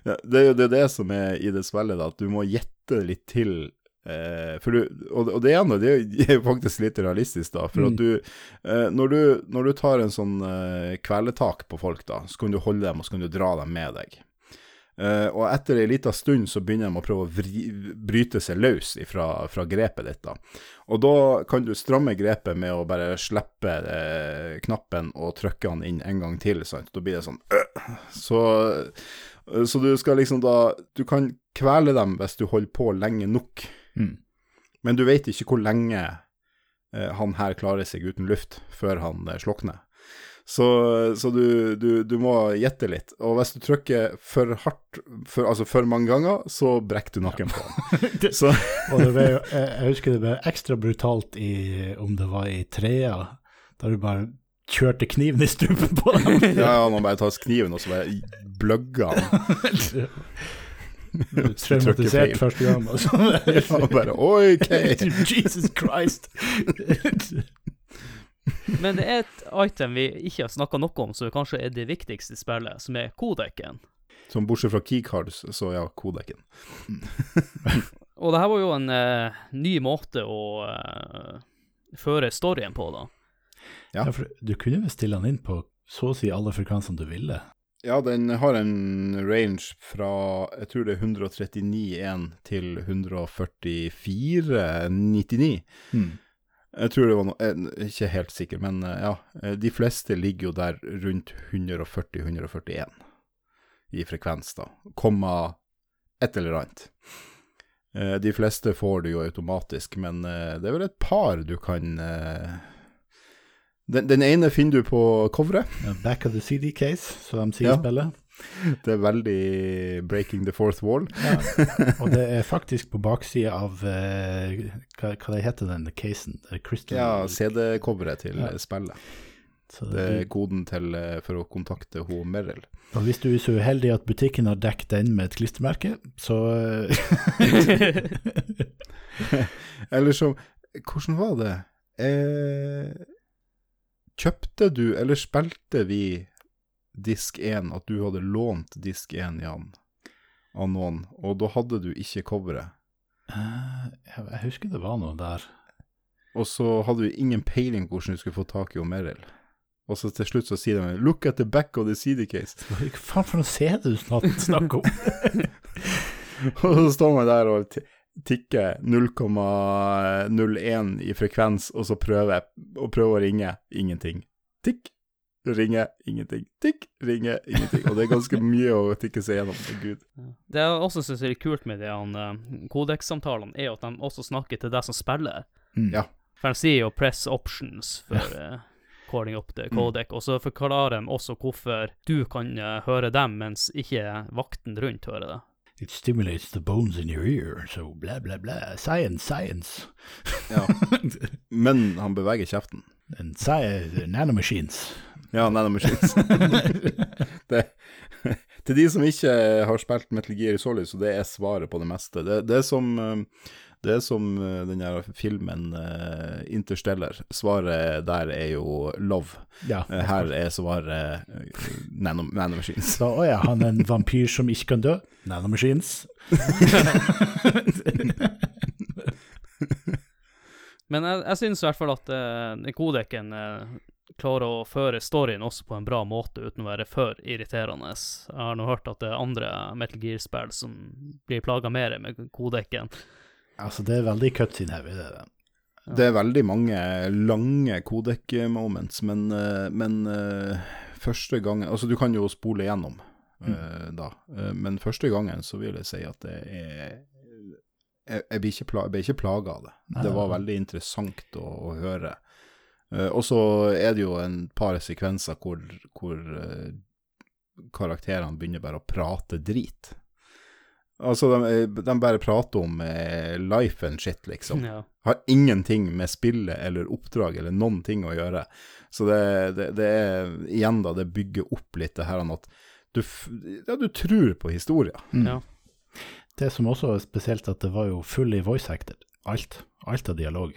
Ja, det er jo det, det som er i det spillet, da, at du må gjette litt til Eh, for du, og, og det ene det er jo faktisk litt realistisk, da. For Mm. at du, eh, når du Når du tar en sånn eh, kveletak på folk, da, så kan du holde dem, og så kan du dra dem med deg. Uh, og etter ei lita stund så begynner de å prøve å vri, bryte seg løs ifra, fra grepet ditt. da. Og da kan du stramme grepet med å bare slippe eh, knappen og trykke den inn en gang til. sant? Da blir det sånn øh. Så, så du skal liksom da Du kan kvele dem hvis du holder på lenge nok, Mm. men du vet ikke hvor lenge eh, han her klarer seg uten luft før han eh, slukner. Så, så du, du, du må gjette litt. Og hvis du trykker for hardt, for, altså for mange ganger, så brekker du nakken på den. Det ble, jeg, jeg husker det ble ekstra brutalt i, om det var i trea, da du bare kjørte kniven i strupen på dem. ja, han bare tar kniven og så bare bløgger han. Traumatisert første gang. Og så Han bare OK! Jesus Christ! Men det er et item vi ikke har snakka noe om, som kanskje er det viktigste i spillet, som er kodeken. Som bortsett fra keycards, så ja, kodeken. Og det her var jo en eh, ny måte å eh, føre storyen på, da. Ja. Ja, for du kunne jo stille den inn på så å si alle frekvensene du ville. Ja, den har en range fra jeg tror det er 139,1 til 144,99. Mm. Jeg tror det var noe Jeg er ikke helt sikker, men eh, ja. eh, De fleste ligger jo der rundt 140-141 i frekvens, da. Komma et eller annet. Eh, De fleste får du jo automatisk, men det er vel et par du kan den, den ene finner du på coveret. Back of the CD case, som de sier Ja. spillet. Det er veldig breaking the fourth wall. Ja. Og det er faktisk på baksida av eh, hva, hva det heter den casen? Crystal Ja, CD-coveret til Ja. spillet. Så Det er koden til, eh, for å kontakte hun Merrill. og hvis du er så uheldig at butikken har dekket den med et klistremerke, så eh, Eller så Hvordan var det? Eh, kjøpte du, eller spilte vi disk 1, at du hadde lånt disk 1, Jan, av noen, og da hadde du ikke coveret? eh, jeg, husker det var noe der. Og så hadde du ingen peiling på hvordan du skulle få tak i Merrill. Og så til slutt så sier de 'look at the back of the CD case'. Hva faen for noe CD du snakker om? Og så står man der og tikker 0,01 i frekvens, og så prøver jeg å ringe. Ingenting. Tikk, ringe, ingenting. Tikk, ringe, ingenting. Og det er ganske mye å tikke seg gjennom. Gud. Det jeg også syns er litt kult med de uh, kodeksamtalene, er at de også snakker til deg som spiller. Mm. Ja. For de sier jo 'press options' for uh, calling up the codec, og så forklarer de også hvorfor du kan uh, høre dem, mens ikke vakten rundt hører det. It stimulates the bones in your ear, so bla, bla, bla. Science, science. Ja. Men han beveger kjeften. And sci nanomachines. Ja, nanomachines. det, til de som ikke har spilt Metal Gear Solid, så det er svaret på det meste. Det, det er som, eh, det er som eh, den der filmen uh, Interstellar. Svaret der er jo love. Ja. Eh, Her er svaret uh, nano, nanomachines. Så, å ja, han er en vampyr som ikke kan dø. Nanomachines. Men jeg, jeg syns i hvert fall at uh, kodeken uh, klarer å føre storyen også på en bra måte, uten å være for irriterende. Jeg har nå hørt at det er andre Metal Gear-spill som blir plaga mer med kodekken. Altså, det er veldig cutscene heavy, det er det. Det er veldig mange lange kodek-moments, men, eh, men eh, første gangen Altså, du kan jo spole gjennom mm. da, Eh, men første gangen så vil jeg si at det er Jeg, jeg ble ikke plaga av det. Det var veldig interessant å, å høre. Eh, og så er det jo en par sekvenser hvor, hvor eh, karakterene begynner bare å prate drit. Altså, de, de bare prater om eh, life and shit, liksom Ja. har ingenting med spillet eller oppdrag eller noen ting å gjøre. Så det, det, det er igjen da, det bygger opp litt det her at du, ja, du tror på historien. Mm. Ja. Det som også er spesielt, at det var jo full i voice acted. Alt. Alt av dialog.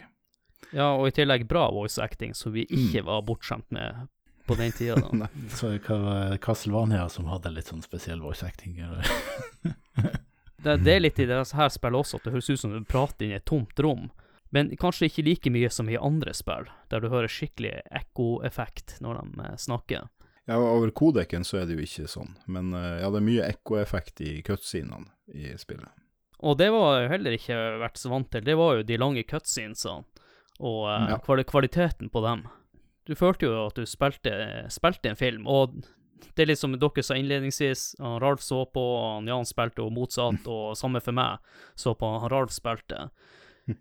Ja, og i tillegg bra voice acting, som vi ikke var bortskjemt med på den tida. Så hva var Castlevania som hadde litt sånn spesiell voice acting? Eller? Det, det er litt i det her spillet også at det høres ut som du prater inn i et tomt rom. Men kanskje ikke like mye som i andre spill, der du hører skikkelig ekkoeffekt når de eh, snakker. Ja, over kodeken så er det jo ikke sånn, men eh, ja, det er mye ekkoeffekt i cutscenene i spillet. Og det var jeg heller ikke vært så vant til. Det var jo de lange cutscenesene og uh, Ja. kvaliteten på dem. Du følte jo at du spilte, spilte en film, og det er litt som dere sa innledningsvis, han Ralf så på, han Jan spilte, og motsatt, og samme for meg, så på, han Ralf spilte.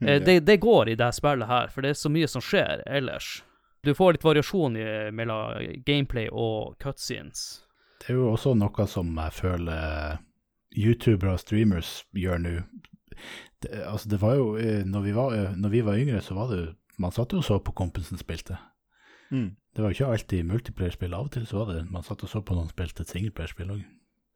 Eh, det, det går i det spillet her, for det er så mye som skjer ellers. Du får litt variasjon i, mellom gameplay og cutscenes. Det er jo også noe som jeg føler youtubere og streamers gjør nå. Det, altså det var jo, eh, når vi var, eh, når vi var yngre, så var det jo Man satt jo og så på kompisen spilte. Mm. Det var jo ikke alltid multiplayer-spill. Av og til så var det man satt og så på noen spilte singleplayer-spill òg.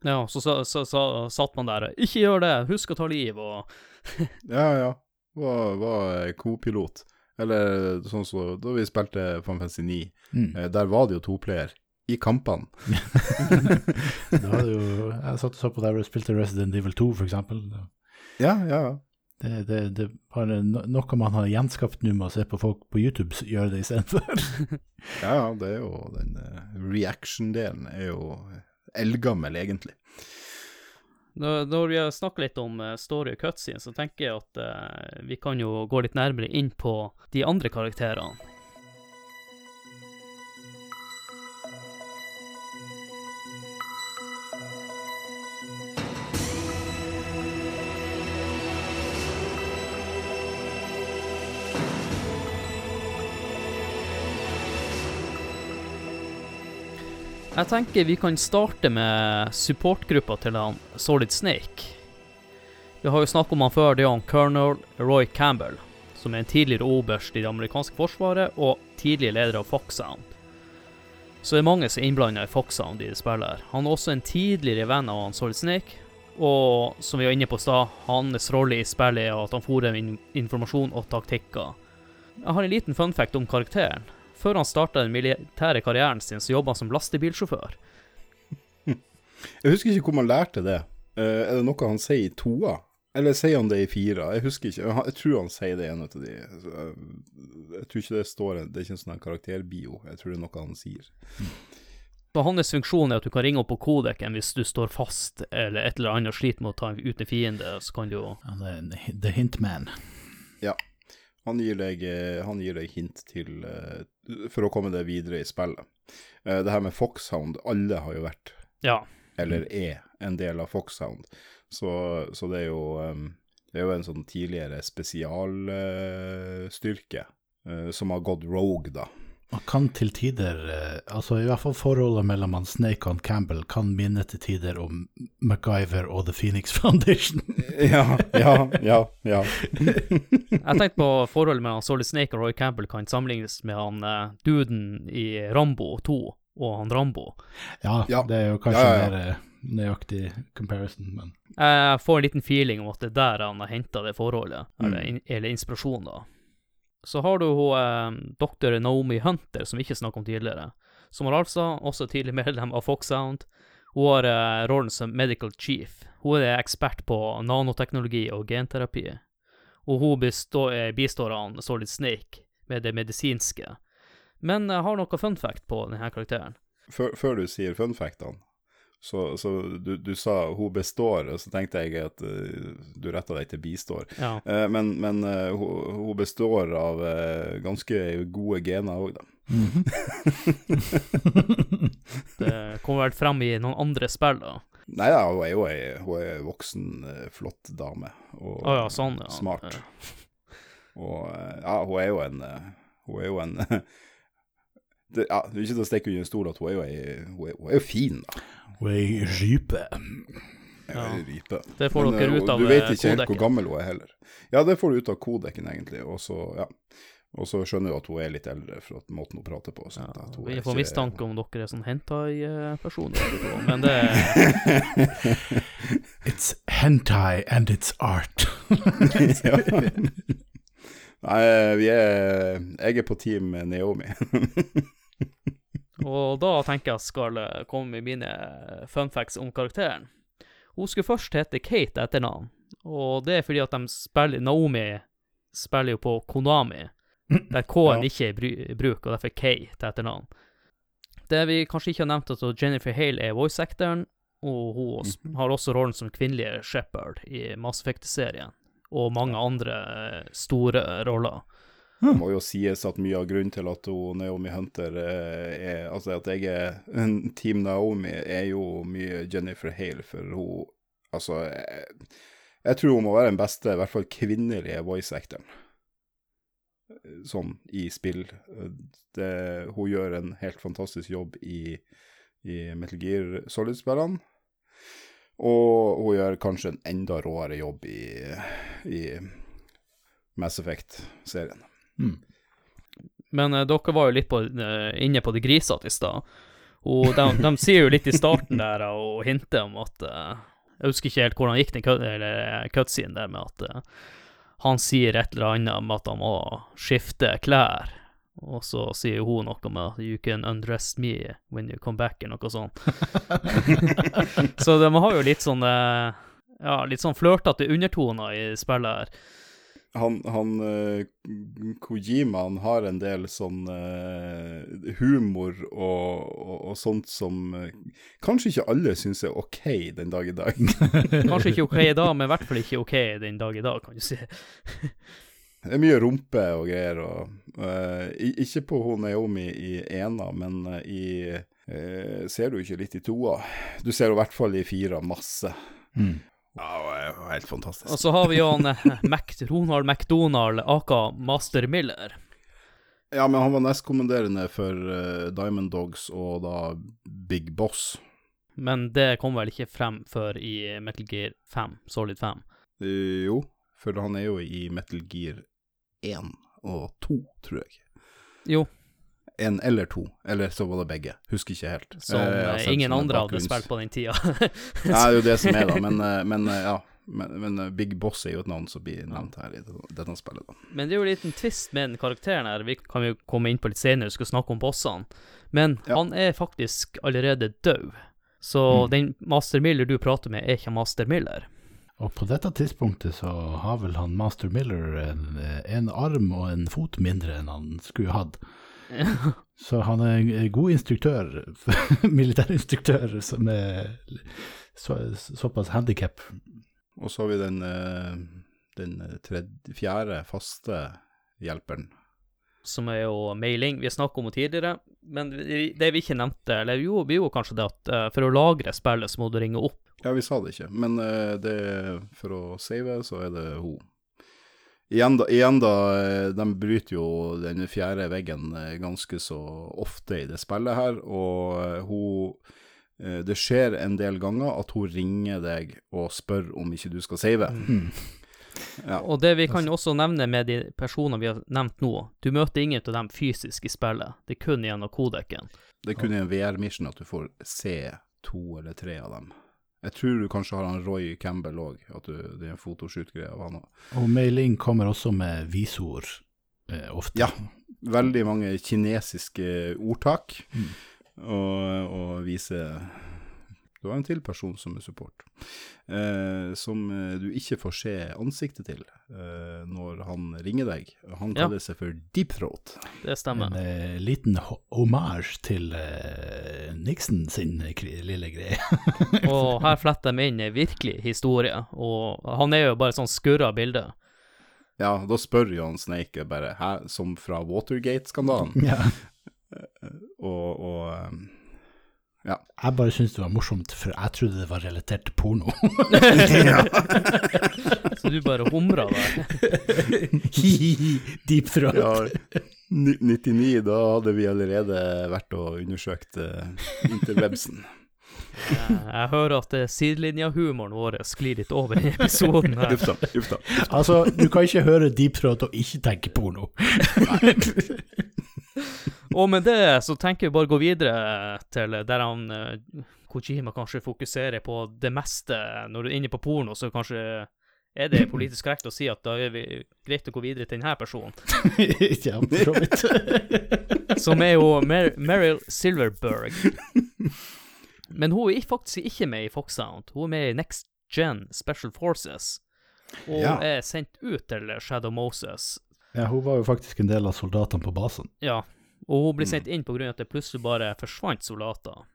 Ja, så, så, så, så satt man der, ikke gjør det, husk å ta liv, og Ja, ja. Var, var co-pilot. Eller sånn som da vi spilte Final Fantasy 9. Mm. Eh, der var det jo toplayer i kampene. da var det jo, jeg satt og så på der vi spilte Resident Evil 2, for eksempel. Ja, ja, ja. Det, det, det er bare noe man har gjenskapt nå med å se på folk på YouTube gjøre det istedenfor. Ja, ja, det er jo den eh, reaction-delen er jo eldgammel, egentlig. Når, når vi har snakket litt om eh, story og cutscene, så tenker jeg at uh, vi kan jo gå litt nærmere inn på de andre karakterene. Jeg tenker vi kan starte med supportgruppa til han Solid Snake. Vi har jo snakket om han før, det er han colonel Roy Campbell, som er en tidligere oberst i det amerikanske forsvaret og tidligere leder av Foxhound. Så det er mange som er innblanda i Foxhound i det spillet. her. Han er også en tidligere venn av han Solid Snake, og som vi var inne på i stad, hans rolle i spillet er at han får dem informasjon og taktikker. Jeg har en liten fun fact om karakteren. Før han starta den militære karrieren sin, så jobba han som lastebilsjåfør. Jeg husker ikke hvor man lærte det. Eh, er det noe han sier i toa? Eller sier han det i fira? Jeg husker ikke. Jeg, tror han sier det i en av de. Eh, Jeg tror ikke det står en Det er ikke en sånn karakterbio. Jeg tror det er noe han sier. Så hans funksjon er at du kan ringe opp på kodeken hvis du står fast eller et eller annet sliter med å ta ut en fiende, så kan du jo Ja, Hint Man. Ja. The. Han gir deg, eh, han gir deg hint til eh, For å komme deg videre i spillet. Eh, Det her med Foxhound, alle har jo vært, Ja. eller er, en del av Foxhound. Så, så det er jo Det er jo en sånn tidligere spesialstyrke som har gått rogue, da. Man kan til tider, eh, altså i hvert fall forholdet mellom han Snake og han Campbell kan minne til tider om MacGyver og The Phoenix Foundation. Ja, ja, ja. ja. Jeg tenkte på forholdet mellom Solid Snake og Roy Campbell kan sammenlignes med han uh, duden i Rambo 2 og han Rambo. ja, Ja. det er jo kanskje Ja, ja, ja. mer eh, nøyaktig comparison, men Jeg får en liten feeling om at det er der han har henta det forholdet, Mm. eller, eller inspirasjonen, da. Så har du hun eh, doktor Naomi Hunter, som vi ikke snakket om tidligere. Som har altså også tidlig medlem av Foxhound. Hun har eh, rollen som medical chief. Hun er ekspert på nanoteknologi og genterapi. Og hun består, eh, bistår han Solid Snake med det medisinske. Men jeg har noe fun fact på denne karakteren. Før, før du sier funfactene, så, så du, du sa hun består, og så tenkte jeg at uh, du retta deg til bistår. Ja. Uh, men men uh, hun, hun består av eh, ganske gode gener òg, da. Det kommer vel frem i noen andre spill, da. Nei da, hun er jo ei, hun er voksen, eh, flott dame. Og oh, ja, sånn, ja. smart. Og eh, ja, hun er jo en eh, Hun er jo en det, ja, det er ikke til å stikke under en stol at hun er jo ei Hun er, hun er jo fin, da. Hun er i rype. Ja. rype. Det får Men, dere eh, ut av Du vet eh, ikke helt hvor gammel hun er heller. Ja, det får du ut av kodeken, egentlig. Og så, ja. Og så skjønner du at hun er litt eldre for at måten hun prater på. Ja, Sånn at hun vi får ikke- mistanke om dere er sånn hentai-personer, men det It's hentai and it's art. ja. Nei, vi er Jeg er på team Naomi. Og da tenker jeg skal eh, komme med mine fun facts om karakteren. Hun skulle først hete Kate etter navn, og det er fordi at de spiller Naomi spiller jo på Konami, der K-en Ja. ikke er i bruk, og derfor K til etternavn. Det vi kanskje ikke har nevnt, er at Jennifer Hale er voice actoren, og hun Mhm. har også rollen som kvinnelige Shepherd i Mass Effect-serien, og mange andre eh, store roller. Det må jo sies at mye av grunnen til at hun, Naomi Hunter eh, er Altså at jeg er Team Naomi, er jo mye Jennifer Hale, for hun Altså, jeg, jeg tror hun må være den beste, i hvert fall kvinnelige voice actoren. Sånn i spill. Det, hun gjør en helt fantastisk jobb i, i Metal Gear Solid-spillene. Og hun gjør kanskje en enda råere jobb i, i Mass Effect-serien. Mm. Men eh, dere var jo litt på, eh, inne på det grisete i stad. Og de, de sier jo litt i starten der og hinter om at uh, Jeg husker ikke helt hvordan gikk den cut- cutscenen der med at uh, han sier et eller annet om at han må skifte klær. Og så sier hun noe med at 'you can undress me when you come back', eller noe sånt. så de har jo litt sånn eh, Ja, litt sånn flørtete undertoner i spillet her. Han, han eh, Kojima han har en del sånn eh, humor og, og, og sånt som eh, kanskje ikke alle syns er OK den dag i dag. Kanskje ikke OK i dag, men i hvert fall ikke OK den dag i dag, kan du si. Det er mye rumpe og greier. Og, uh, ikke på hun Naomi i ena, men i uh, Ser du ikke litt i toa? Du ser i hvert fall i fira masse. Mm. Ja, det var helt fantastisk. Og så har vi jo han eh, Mac, Ronald McDonald, aka Master Miller. Ja, men han var nestkommanderende for uh, Diamond Dogs og da Big Boss. Men det kom vel ikke frem før i Metal Gear 5, Solid 5. Eh, jo, for han er jo i Metal Gear 1 og 2, tror jeg. Jo, En eller to, eller så var det begge. Husker ikke helt. som Eh, eh, ingen andre hadde spilt på den tida. Nei, det er jo det som er, da. Men, eh, men eh, ja. Men, men Big Boss er jo et navn som blir nevnt her i dette, spillet, da. Men det er jo en liten twist med den karakteren her, vi kan jo komme inn på litt senere, vi skal snakke om bossene. Men Ja. han er faktisk allerede død. Så Mm. den Master Miller du prater med, er ikke Master Miller. Og på dette tidspunktet så har vel han Master Miller en, en arm og en fot mindre enn han skulle hatt. Så han er en god instruktør, militærinstruktør som er så, såpass handikap. Og så har vi den, eh, den tredje, fjerde faste hjelperen. som er jo mailing. Vi har snakket om det tidligere, men det vi ikke nevnte, eller jo, vi gjorde kanskje det at eh, for å lagre spillet, så må du ringe opp. Ja, vi sa det ikke, men eh, det, for å save, så er det hun. Igjen da, igjen da, eh, de bryter jo den fjerde veggen eh, ganske så ofte i det spillet her, og eh, hun Det skjer en del ganger at hun ringer deg og spør om ikke du skal save. Mm. Ja. Og det vi kan også nevne med de personene vi har nevnt nå, du møter ingen av dem fysisk i spillet, det er kun gjennom kodeken. Det er kun i en VR-mission at du får se to eller tre av dem. Jeg tror du kanskje har han Roy Campbell òg, at du, det er en fotoshoot-greie av han òg. Og mailing kommer også med visord eh, ofte. Ja. Veldig mange kinesiske ordtak, Mm. og, og viser Du har en til person som er support, eh, som eh, du ikke får se ansiktet til eh, når han ringer deg. Han Ja. kaller seg for Deep Throat. Det stemmer. En eh, liten homage hommage til eh, Nixon sin lille greie. Og her fletter de inn en virkelig historie, og han er jo bare sånn skurra bilde. Ja, da spør John Snake bare Hæ, som fra Watergate-skandalen? ja. Og, og um, Jeg bare syntes det var morsomt, for jeg trodde det var relatert til porno. Så du bare humra der. Deep throat. ja, ni- 99, da hadde vi allerede vært og undersøkt uh, interwebsen. Ja, Jeg hører at eh, sidelinjahumoren vår sklir litt over i episoden her. Ufta, ufta. Altså, du kan ikke høre deep throat og ikke tenke porno. Og med det så tenker vi bare å gå videre til der han eh, Kojima kanskje fokuserer på det meste. Når du er inne på porno, så kanskje er det politisk korrekt å si at da er vi greit å gå videre til denne personen, ja, for så vidt. som er jo Mer Meryl Silverberg. Men hun er faktisk ikke med i Foxhound. Hun er med i Next Gen Special Forces. Og Ja. er sendt ut til Shadow Moses. Ja, hun var jo faktisk en del av soldatene på basen. Ja, og hun blir Mm. sendt inn av at det plutselig bare forsvant soldater.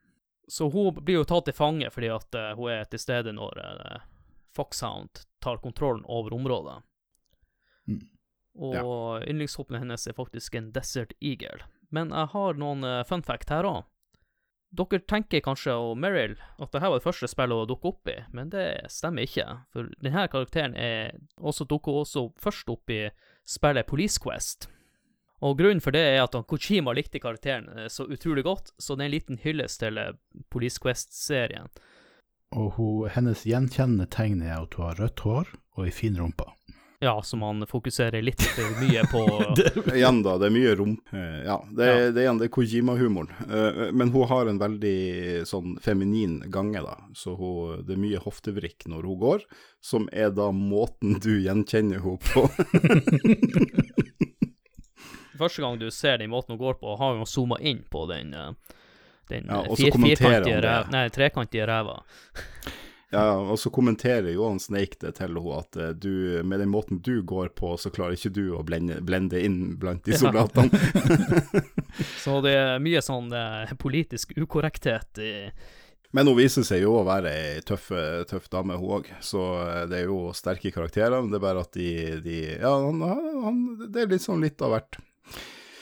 Så hun blir jo tatt til fange fordi at eh, hun er til stede når eh, Foxhound tar kontrollen over området. Mm. Og yndlingshoppen hennes er faktisk en Desert Eagle. Men jeg har noen eh, fun fact her òg. Dere tenker kanskje, og Meryl, at dette var det første spillet hun dukket opp i, men det stemmer ikke. For denne karakteren er også dukker også først opp i spillet Police Quest. Og grunnen for det er at Kojima likte karakteren eh, så utrolig godt, så det er en liten hyllest til eh, Police Quest-serien. Og hun, hennes gjenkjennende tegn er at hun har rødt hår og ei fin rumpe. Ja, som han fokuserer litt for mye på. Igjen, da. Det er mye rom. Eh, Ja, det er, det er igjen det er Kojima-humoren. Eh, Men hun har en veldig sånn feminin gange, da. Så hun, det er mye hoftevrikk når hun går, som er da måten du gjenkjenner henne på. Første gang du ser den måten hun går på, har hun zooma inn på den, eh, den Ja, eh, firkantige ræva. nei, trekantige ræva. Ja, og så kommenterer Johan Snake det til henne at eh, du, med den måten du går på, så klarer ikke du å blende, blende inn blant de Ja. Så det er mye sånn eh, politisk ukorrekthet i Men hun viser seg jo å være ei tøff, tøff dame, hun òg. Så eh, det er jo sterke karakterer. Men det er bare at de, de Ja, han, han, det er litt sånn litt av hvert.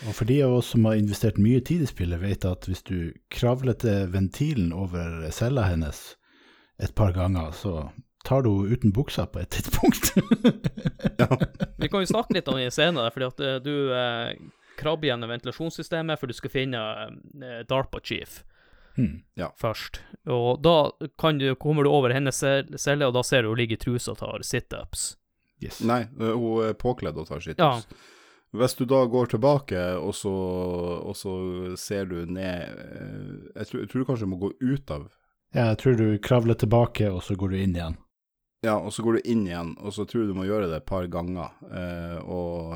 Og for de av oss som har investert mye tid i spillet, vet at hvis du kravler til ventilen over cella hennes et par ganger, så tar du henne uten buksa på et tidspunkt. Vi kan jo snakke litt om det senere, fordi at eh, du eh, krabber gjennom ventilasjonssystemet for du skal finne eh, DARPA Chief Hmm. først. Og da kan du, kommer du over hennes celle, og da ser du hun ligge i trusa og tar situps. Yes. Nei, eh, hun er påkledd og tar situps. Ja. Hvis du da går tilbake, og så, og så ser du ned eh, jeg tror, jeg tror du kanskje må gå ut av Ja, jeg tror du kravler tilbake, og så går du inn igjen. Ja, og så går du inn igjen, og så tror du du må gjøre det et par ganger. Eh, og,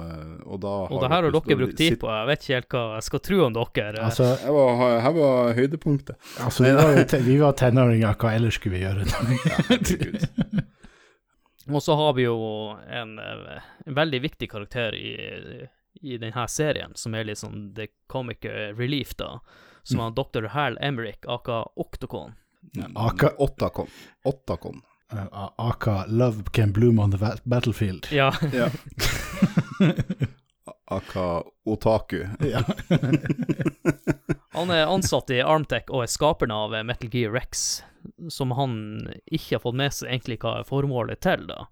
og da Og det her har dere brukt tid på, jeg vet ikke helt hva jeg skal tro om dere. Altså, Her var, her var høydepunktet. altså vi, var vi var tenåringer, hva ellers skulle vi gjøre? Herregud. Og så har vi jo en, eh, en veldig viktig karakter i, i denne serien, som er litt sånn the comic relief, da. Som Mm. er Dr. Hal Emerick, aka Octocon. Aka- Ottakon. Ottakon. Uh, Aka 'Love can bloom on the battlefield'. Ja, Ja. Aka Otaku. Ja. han er ansatt i Armtech og er skaperen av eh, Metal Gear Rex, som han ikke har fått med seg egentlig hva er formålet til, da.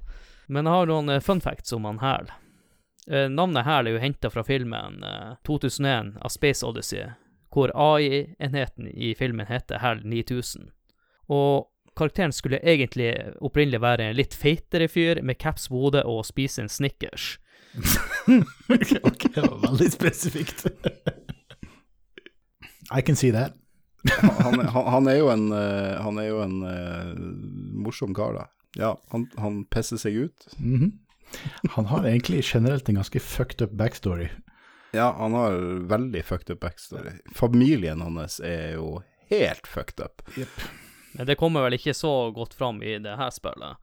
Men jeg har noen eh, fun facts om han Hæl. Eh, navnet Hæl er jo henta fra filmen eh, 2001 av Space Odyssey, hvor AI-enheten i filmen heter Hæl 9000. Og karakteren skulle egentlig opprinnelig være en litt feitere fyr med caps på hodet og spise en Snickers. ok, det var veldig spesifikt. I can see that. Han, han, han er jo en, eh, han er jo en uh, morsom kar, da. Ja, han, han pisser seg ut. Mhm. Han har egentlig generelt en ganske fucked up backstory. Ja, han har veldig fucked up backstory. Familien hans er jo helt fucked up. Men det kommer vel ikke så godt fram i det her spillet.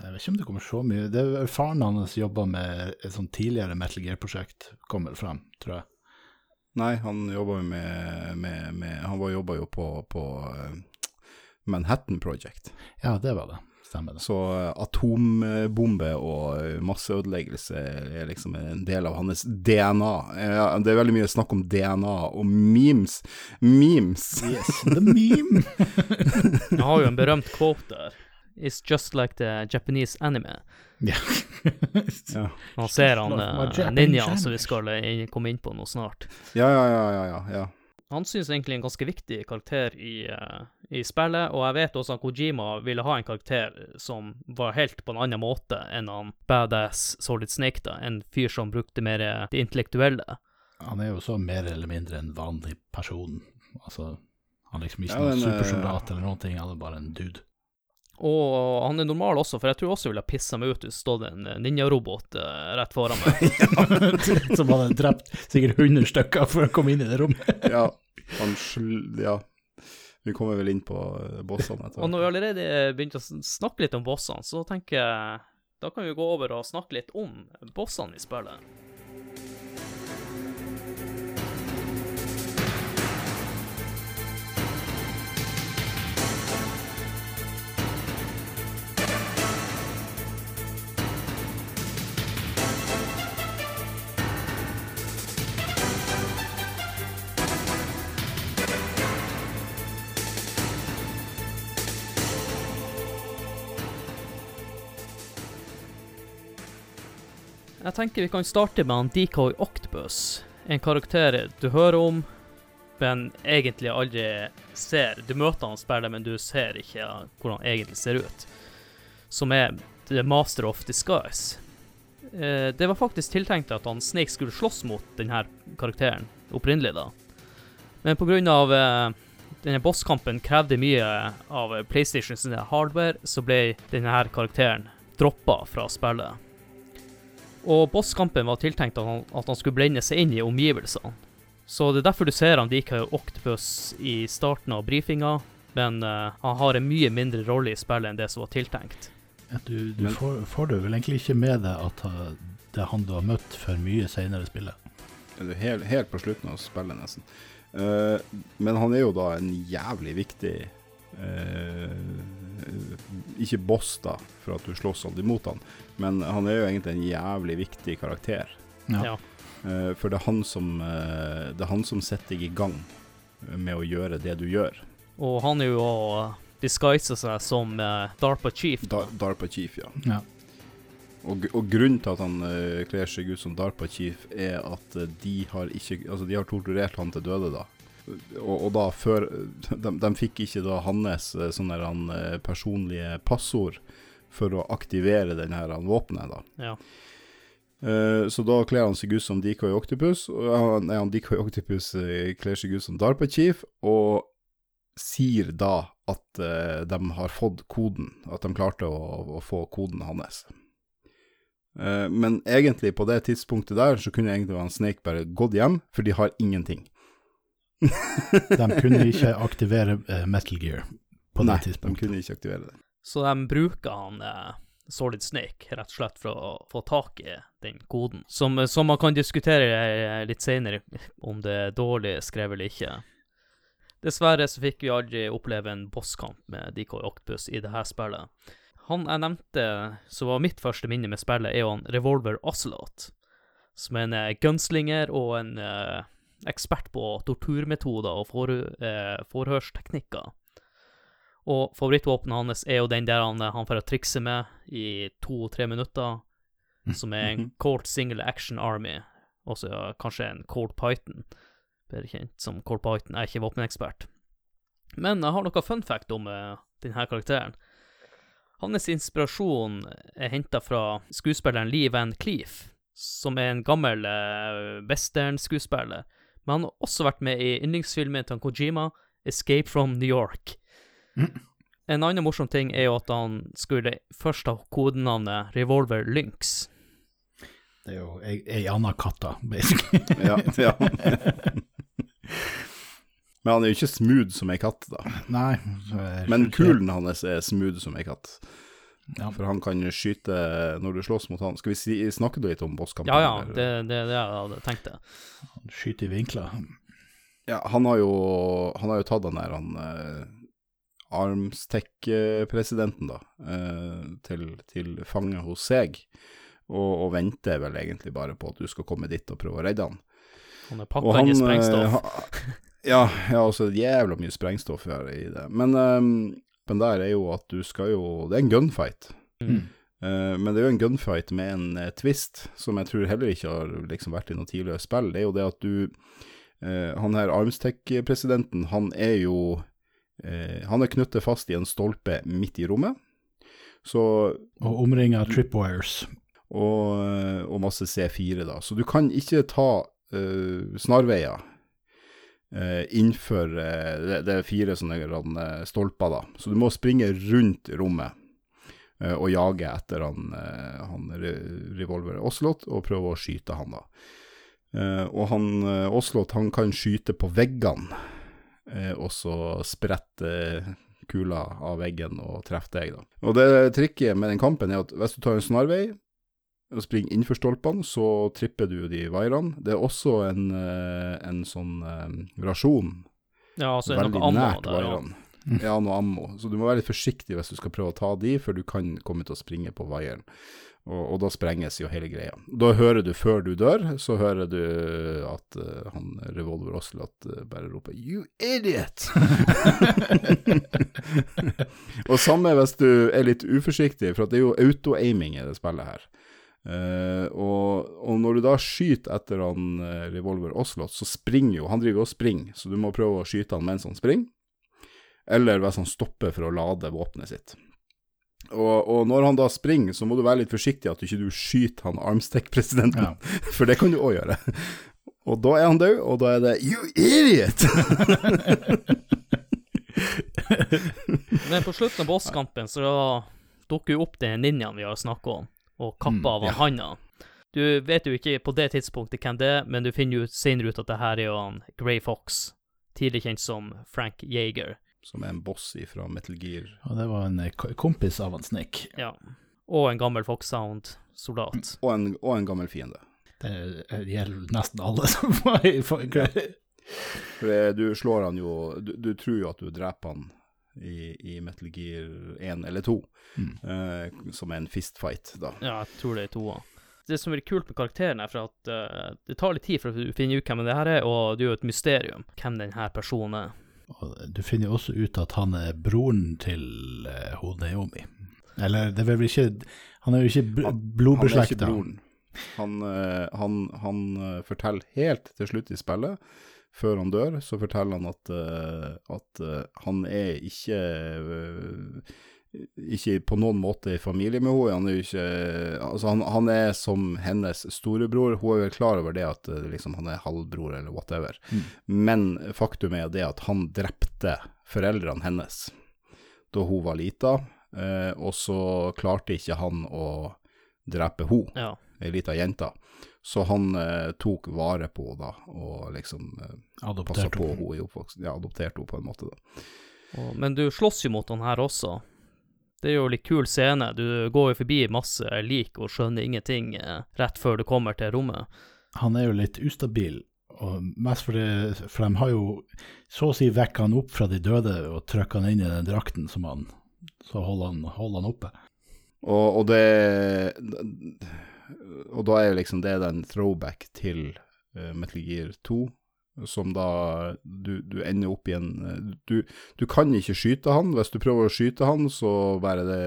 Jeg vet ikke om det kommer så mye. Det er Faren hans jobba med et sånn tidligere Metal Gear-prosjekt, kommer frem, tror jeg. Nei, han jobba jo med, med, med Han var- jobba jo på, på eh, Manhattan Project. Ja, det var det. Stemmer det. Så eh, atombombe og eh, masseødeleggelse er liksom en del av hans DNA. Det er veldig mye snakk om DNA og memes. Memes! Yes, the meme! Jeg har jo en berømt quote der. It's just like the Japanese anime. ja. Ja, Han ser han uh, ninjaen som vi skal eh, komme inn på nå snart. ja, ja, ja. ja, ja, ja. Han synes egentlig en ganske viktig karakter i, uh, i spillet, og jeg vet også at Kojima ville ha en karakter som var helt på en annen måte enn han badass Solid Snake, da. En fyr som brukte mer eh, det intellektuelle. Han er jo så mer eller mindre en vanlig person. Altså, han er liksom ikke Ja, noen men, eh, supersoldat eller noen ting, han er bare en dude. Og han er normal også, for jeg tror også jeg ville ha pissa meg ut hvis det stod en ninjarobot eh, rett foran meg. Som hadde drept sikkert 100 stykker for å komme inn i det rommet. ja. Han. Ja. Vi kommer vel inn på eh, bossene etter Og når vi allerede begynte å snakke litt om bossene, så tenker jeg da kan vi gå over og snakke litt om bossene i spillet. Jeg tenker vi kan starte med han Decoy Octopus. En karakter du hører om, men egentlig aldri ser. Du møter han spiller, men du ser ikke hvordan han egentlig ser ut. Som er The Master of Disguise. Eh, det var faktisk tiltenkt at han Snake skulle slåss mot denne karakteren, opprinnelig da. Men av eh, denne bosskampen krevde mye av PlayStation sin hardware, så ble denne karakteren droppa fra spillet. Og bosskampen var tiltenkt at han, at han skulle blende seg inn i omgivelsene. Så det er derfor du ser han liker Octopus i starten av brifinga, men uh, han har en mye mindre rolle i spillet enn det som var tiltenkt. Du, du Men- får, får du vel egentlig ikke med deg at uh, det er han du har møtt for mye senere i spillet. Eller helt, helt på slutten av spillet, nesten. Uh, men han er jo da en jævlig viktig eh, Ikke boss, da, for at du slåss aldri mot han, men han er jo egentlig en jævlig viktig karakter. Ja. Ja. Eh, for det er han som eh, Det er han som setter deg i gang med å gjøre det du gjør. Og han er jo å disguise seg som eh, DARPA Chief. Da, DARPA Chief, ja. Ja. Og, og grunnen til at han eh, kler seg ut som DARPA Chief, er at eh, de har ikke Altså, de har torturert han til døde, da. Og, og da før de, de fikk ikke da hans eh, sånne han, eh, personlige passord for å aktivere denne han, våpenet, da. Ja. Uh, så da kler han seg ut som Decoy Octopus, og han, nei, han Decoy Octopus uh, kler seg ut som DARPA Chief, og sier da at de har fått koden, at de klarte å, å få koden hans. Men egentlig, på det tidspunktet der, så kunne egentlig han Snake bare gått hjem, for de har ingenting. De kunne ikke aktivere eh, Metal Gear på Nei, det de kunne ikke aktivere det. Så de bruker han eh, Solid Snake rett og slett for å få tak i den koden. Som, som man kan diskutere eh, litt senere om det er dårlig skrevet eller ikke. Dessverre så fikk vi aldri oppleve en bosskamp med Decoy Octopus i det her spillet. Han jeg nevnte, som var mitt første minne med spillet, er jo han Revolver Ocelot. Som er en eh, gunslinger og en eh, ekspert på torturmetoder og for, eh, forhørsteknikker. Og favorittvåpenet hans er jo den der han, han får trikse med i to-tre minutter, som er en Mhm. Colt Single Action Army, også ja, kanskje en Colt Python, bedre kjent som Colt Python. Jeg er ikke våpenekspert. Men jeg har noe fun fact om eh, denne karakteren. Hans inspirasjon er henta fra skuespilleren Lee Van Cleef, som er en gammel eh, westernskuespiller. Men han har også vært med i yndlingsfilmen til Kojima, 'Escape from New York'. En annen morsom ting er jo at han skulle først ha kodenavnet Revolver Lynx. Det er jo ei, ei anna katta, basically. Ja, ja. Men han er jo ikke smooth som ei katt, da. Nei. Men kulen hans er smooth som ei katt. Ja. For han kan skyte når du slåss mot han. Skal vi si, snakke litt om bosskampen? Ja, ja, det er det, det jeg hadde tenkt det. Skyter i vinkler. Ja, han har jo, han har jo tatt den der han eh, Armstech-presidenten, da, eh, til, til fange hos seg, og, og venter vel egentlig bare på at du skal komme dit og prøve å redde han. Han er pakka inn i eh, sprengstoff. ha- ja, ja, også jævla mye sprengstoff her i det. Men, eh, men der er jo at du skal jo Det er en gunfight. Mm. Uh, men det er jo en gunfight med en uh, twist, som jeg tror heller ikke har liksom vært i noe tidligere spill. Det er jo det at du uh, Han her Armstech-presidenten, han er jo eh, Han er knyttet fast i en stolpe midt i rommet. Så Og omringa tripwires. og, og masse C4, da. Så du kan ikke ta eh, snarveier innenfor eh, det, det er fire sånne eh, stolper, da. Så du må springe rundt rommet eh, og jage etter han, eh, han re revolver Oslot og prøve å skyte han, da. Eh, og han eh, Oslot, han kan skyte på veggene eh, og så sprette kula av veggen og treffe deg, da. Og det trikket med den kampen er at hvis du tar en snarvei og springer innenfor stolpene, så tripper du de vaierne. Det er også en, eh, en sånn eh, rasjon Ja, altså veldig noe ammo nært der. Ja. vaierne. Ja, noe ammo. Så du må være litt forsiktig hvis du skal prøve å ta de, for du kan komme til å springe på vaieren. Og, og da sprenges jo hele greia. Da hører du, før du dør, så hører du at uh, han Revolver Oslot uh, bare roper 'You idiot!' og samme hvis du er litt uforsiktig, for det er jo auto-aiming i det spillet her. Eh, og, og når du da skyter etter han uh, Revolver Oslot, så springer jo Han driver jo og springer, så du må prøve å skyte han mens han springer. Eller hvis han stopper for å lade våpenet sitt. Og, og når han da springer, så må du være litt forsiktig at du ikke du skyter han Armstek-presidenten, Ja. for det kan du òg gjøre. Og da er han død, og da er det 'you idiot'! Men på slutten av bosskampen så dukker jo opp den ninjaen vi har snakka om, og kappa Mm, av han ja. handa. Du vet jo ikke på det tidspunktet hvem det er, men du finner jo senere ut at det her er jo han Grey Fox, tidlig kjent som Frank Jager. Som er en boss fra Metal Gear. Og det var en eh, kompis av han Snake. Ja. Og en gammel Fox Sound-soldat. Og en, og en gammel fiende. Det eh, gjelder nesten alle som var i Grey. For du slår han jo du, du tror jo at du dreper han i, i Metal Gear 1 eller 2, Mm. eh, som er en fistfight, da. Ja, jeg tror det er toa. Det som er kult med karakteren, er for at uh, det tar litt tid for at du finner ut hvem det her er, og det er jo et mysterium hvem denne personen er. Og du finner jo også ut at han er broren til uh, Hodeomi. Naomi. Eller det er vel ikke Han er jo ikke bl Han- Han. Han, eh, han, han eh, forteller helt til slutt i spillet, før han dør, så forteller han at, eh, at eh, han er ikke eh, ikke på noen måte i familie med henne. Han er ikke Altså, han, han er som hennes storebror. Hun er vel klar over det at liksom, han er halvbror eller whatever. Mm. Men faktum er det at han drepte foreldrene hennes da hun var lita, og så klarte ikke han å drepe henne Ja. ei lita jente. Så han eh, tok vare på henne da, og liksom eh, passa på henne. i oppvoksen. Ja, adopterte henne på en måte, da. Og, men du slåss jo mot han her også. Det er jo litt kul scene. Du går jo forbi masse lik og skjønner ingenting eh, rett før du kommer til rommet. Han er jo litt ustabil, og mest fordi For de har jo så å si vekka han opp fra de døde og trykka han inn i den drakten som han Så holder han, holder han oppe. Og, og det Og da er jo liksom det en throwback til uh, Metal Gear 2, som da du, du ender opp i en eh, du, du kan ikke skyte han. Hvis du prøver å skyte han, så bare det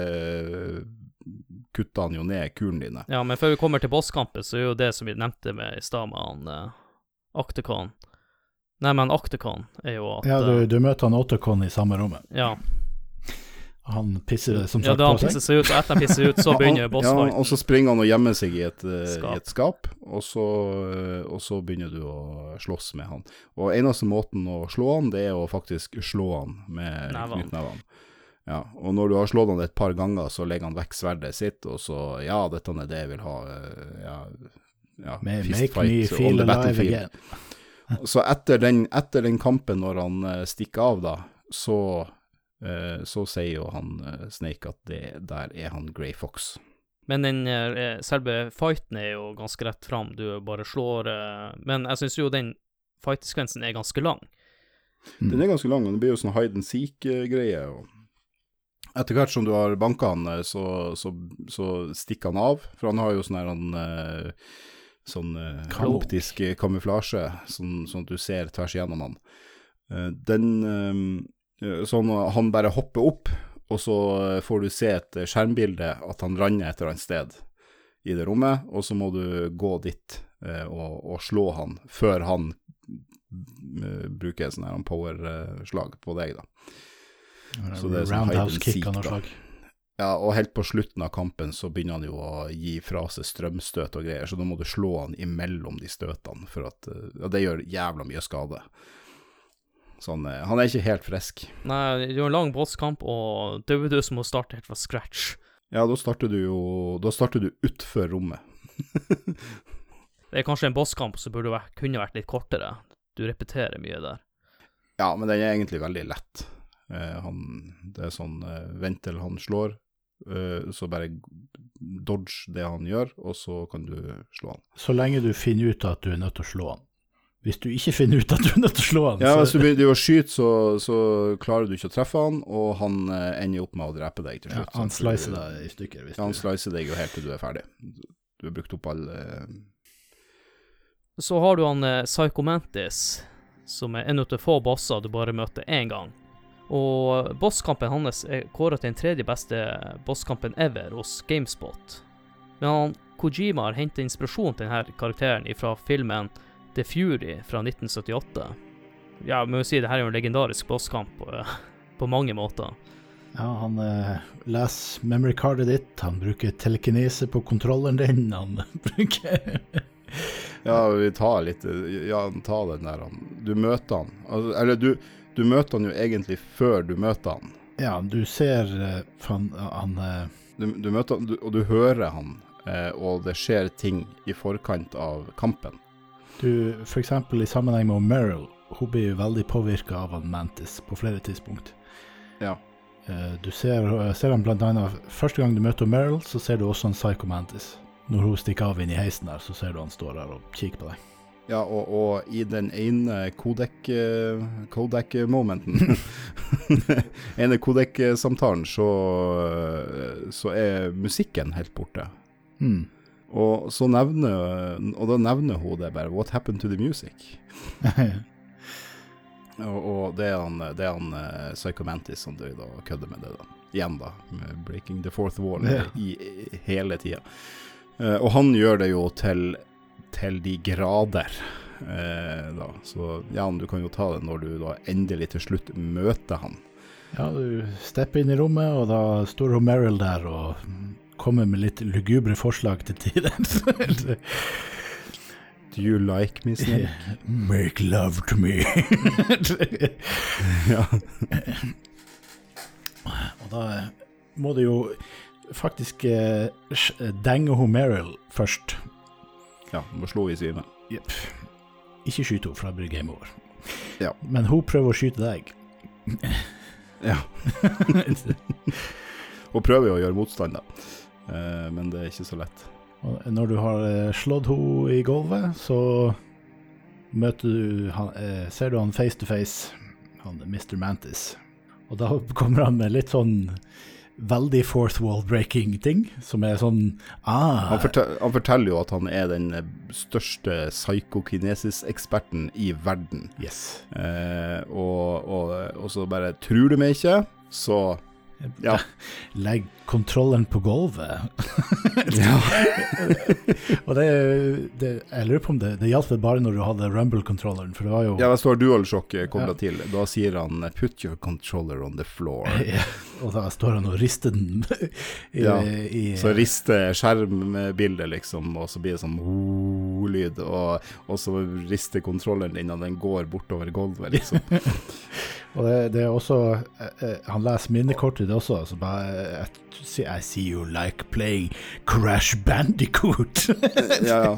kutter han jo ned kulene dine. Ja, men før vi kommer til bosskampen, så er jo det som vi nevnte med i stad med han uh, Octacon. Nei, men Octacon er jo at Ja, du, eh, du møter han Octacon i samme rommet. ja, Han pisser som ja, da han pisser seg. ut, og etter han pisser ut, så begynner Ja, og så springer han og gjemmer seg i et, eh, Skap. i et skap, og så, eh, og så begynner du å slåss med han. Og eneste måten å slå han, det er å faktisk slå han med Nevene. knyttnevene. Ja, og når du har slått han et par ganger, så legger han vekk sverdet sitt, og så Ja, dette er det jeg vil ha. eh, Ja, ja fistfight on the battlefield. Så etter den, etter den kampen, når han eh, stikker av, da, så, eh, så sier jo han eh, Snake at det, der er han Grey Fox. Men den eh, selve fighten er jo ganske rett fram, du bare slår eh, Men jeg syns jo den fight-sekvensen er ganske lang. Mm. Den er ganske lang, og det blir jo sånn hide and seek-greie. og Etter hvert som du har banka han, eh, så, så, så stikker han av, for han har jo sånn her han eh, Sånn eh, optisk eh, kamuflasje, sånn, sånn at du ser tvers igjennom han. Eh, Den eh, Sånn at han bare hopper opp, og så eh, får du se et eh, skjermbilde at han lander et eller annet sted i det rommet, og så må du gå dit eh, og, og slå han før han eh, bruker sånn her power-slag på deg, da. Så det er sånn hide and seek, da. slag. Ja, og helt på slutten av kampen så begynner han jo å gi fra seg strømstøt og greier, så da må du slå han imellom de støtene, for at eh, Ja, det gjør jævla mye skade. Så han, er- ikke helt frisk. Nei, det var en lang bosskamp, og det er du som må starte helt fra scratch. Ja, da starter du jo Da starter du utfor rommet. Det er kanskje en bosskamp som burde vært, kunne vært litt kortere. Du repeterer mye der. Ja, men den er egentlig veldig lett. Eh, han, det er sånn eh, vent til han slår, eh, så bare dodge det han gjør, og så kan du slå han. Så lenge du finner ut at du er nødt til å slå han. Hvis du ikke finner ut at du er nødt til å slå han, Ja, Hvis du begynner å skyte, så, så klarer du ikke å treffe han, og han eh, ender opp med å drepe deg til ja, slutt. han slicer deg i stykker. Hvis Ja, han du... slicer deg jo helt til du er ferdig. Du har brukt opp alle Så har du han eh, Psycho Mantis, som er en av de få bosser du bare møter én gang. Og bosskampen hans er kåra til den tredje beste bosskampen ever hos Gamespot. Men han, Kojima har henta inspirasjon til denne karakteren fra filmen The Fury fra 1978. Ja, må jo si det her er jo en legendarisk bosskamp på, på mange måter. Ja, han eh, leser memory cardet ditt, han bruker telekinese på kontrolleren din, han bruker Ja, vi tar litt Ja, ta den der han Du møter han. Altså, eller du, du møter han jo egentlig før du møter han. Ja, du ser eh, han, han eh, Du, du møter han, du, og du hører han, eh, og det skjer ting i forkant av kampen. Du, eksempel i sammenheng med Meryl, hun blir jo veldig påvirka av Mantis på flere tidspunkt. Ja. Eh, Du ser, ser han blant annet Første gang du møter Meryl, så ser du også en Psycho Mantis. Når hun stikker av inn i heisen der, så ser du han står der og kikker på deg. Ja, og, og i den ene Kodek, eh, Kodek-momenten ene Kodek-samtalen, så, eh, så er musikken helt borte. Hmm. Og så nevner Og da nevner hun det bare 'What happened to the music?' Og, og det er han, det er han uh, Psycho Mantis som du da kødder med det, da. Igjen, da. Med 'Breaking the Fourth Wall' Ja. i, i hele tida. Uh, og han gjør det jo til, til de grader. Uh, da. Så Jan, du kan jo ta det når du da endelig til slutt møter han. Ja, du stepper inn i rommet, og da står hun Meryl der og kommer med litt lugubre forslag til tider. Do you like me, Snake? Make love to me. ja. og da må du jo faktisk eh, denge hun Meryl først. ja, må slå i svime. Jepp. Ikke skyte henne, for da blir det game over. Ja. Men hun prøver å skyte deg. Ja. hun prøver jo å gjøre motstand, da. Eh, men det er ikke så lett. Når du har eh, slått henne i gulvet, så møter du han, eh, ser du han face to face, han Mr. Mantis. Og da kommer han med litt sånn veldig fourth wall breaking-ting, som er sånn ah, Han, fortel, han forteller jo at han er den største psykokinesis-eksperten i verden. Yes. Eh, og, og, og så bare Tror du meg ikke, så Ja. Legg kontrolleren på gulvet. Og det, det Jeg lurer på om det, det hjalp vel bare når du hadde Rumble-kontrolleren, for det var jo Ja, det står DualShock kobla Ja. til. Da sier han 'put your controller on the floor'. Ja, Og da står han og rister den i, Ja, i Så rister skjermbildet, liksom, og så blir det sånn «Ho-lyd, og, og så rister kontrolleren din, og den går bortover gulvet, liksom. Og det, det er også eh, eh, Han leser minnekortet det også, så bare eh, I see you like playing Crash Bandicoot. ja, ja.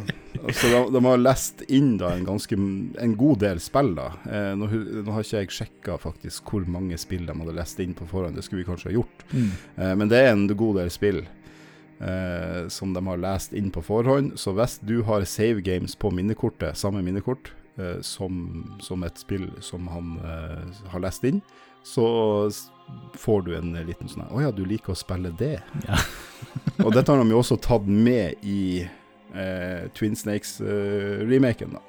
Så de, de har lest inn da en ganske En god del spill, da. Eh, nå, nå har ikke jeg sjekka faktisk hvor mange spill de hadde lest inn på forhånd, det skulle vi kanskje ha gjort. Mm. Eh, men det er en god del spill eh, som de har lest inn på forhånd. Så hvis du har save games på minnekortet, samme minnekort, som, som et spill som han eh, har lest inn, så får du en liten sånn Å ja, du liker å spille det? Ja. Og dette har de jo også tatt med i eh, Twin Snakes-remaken, da.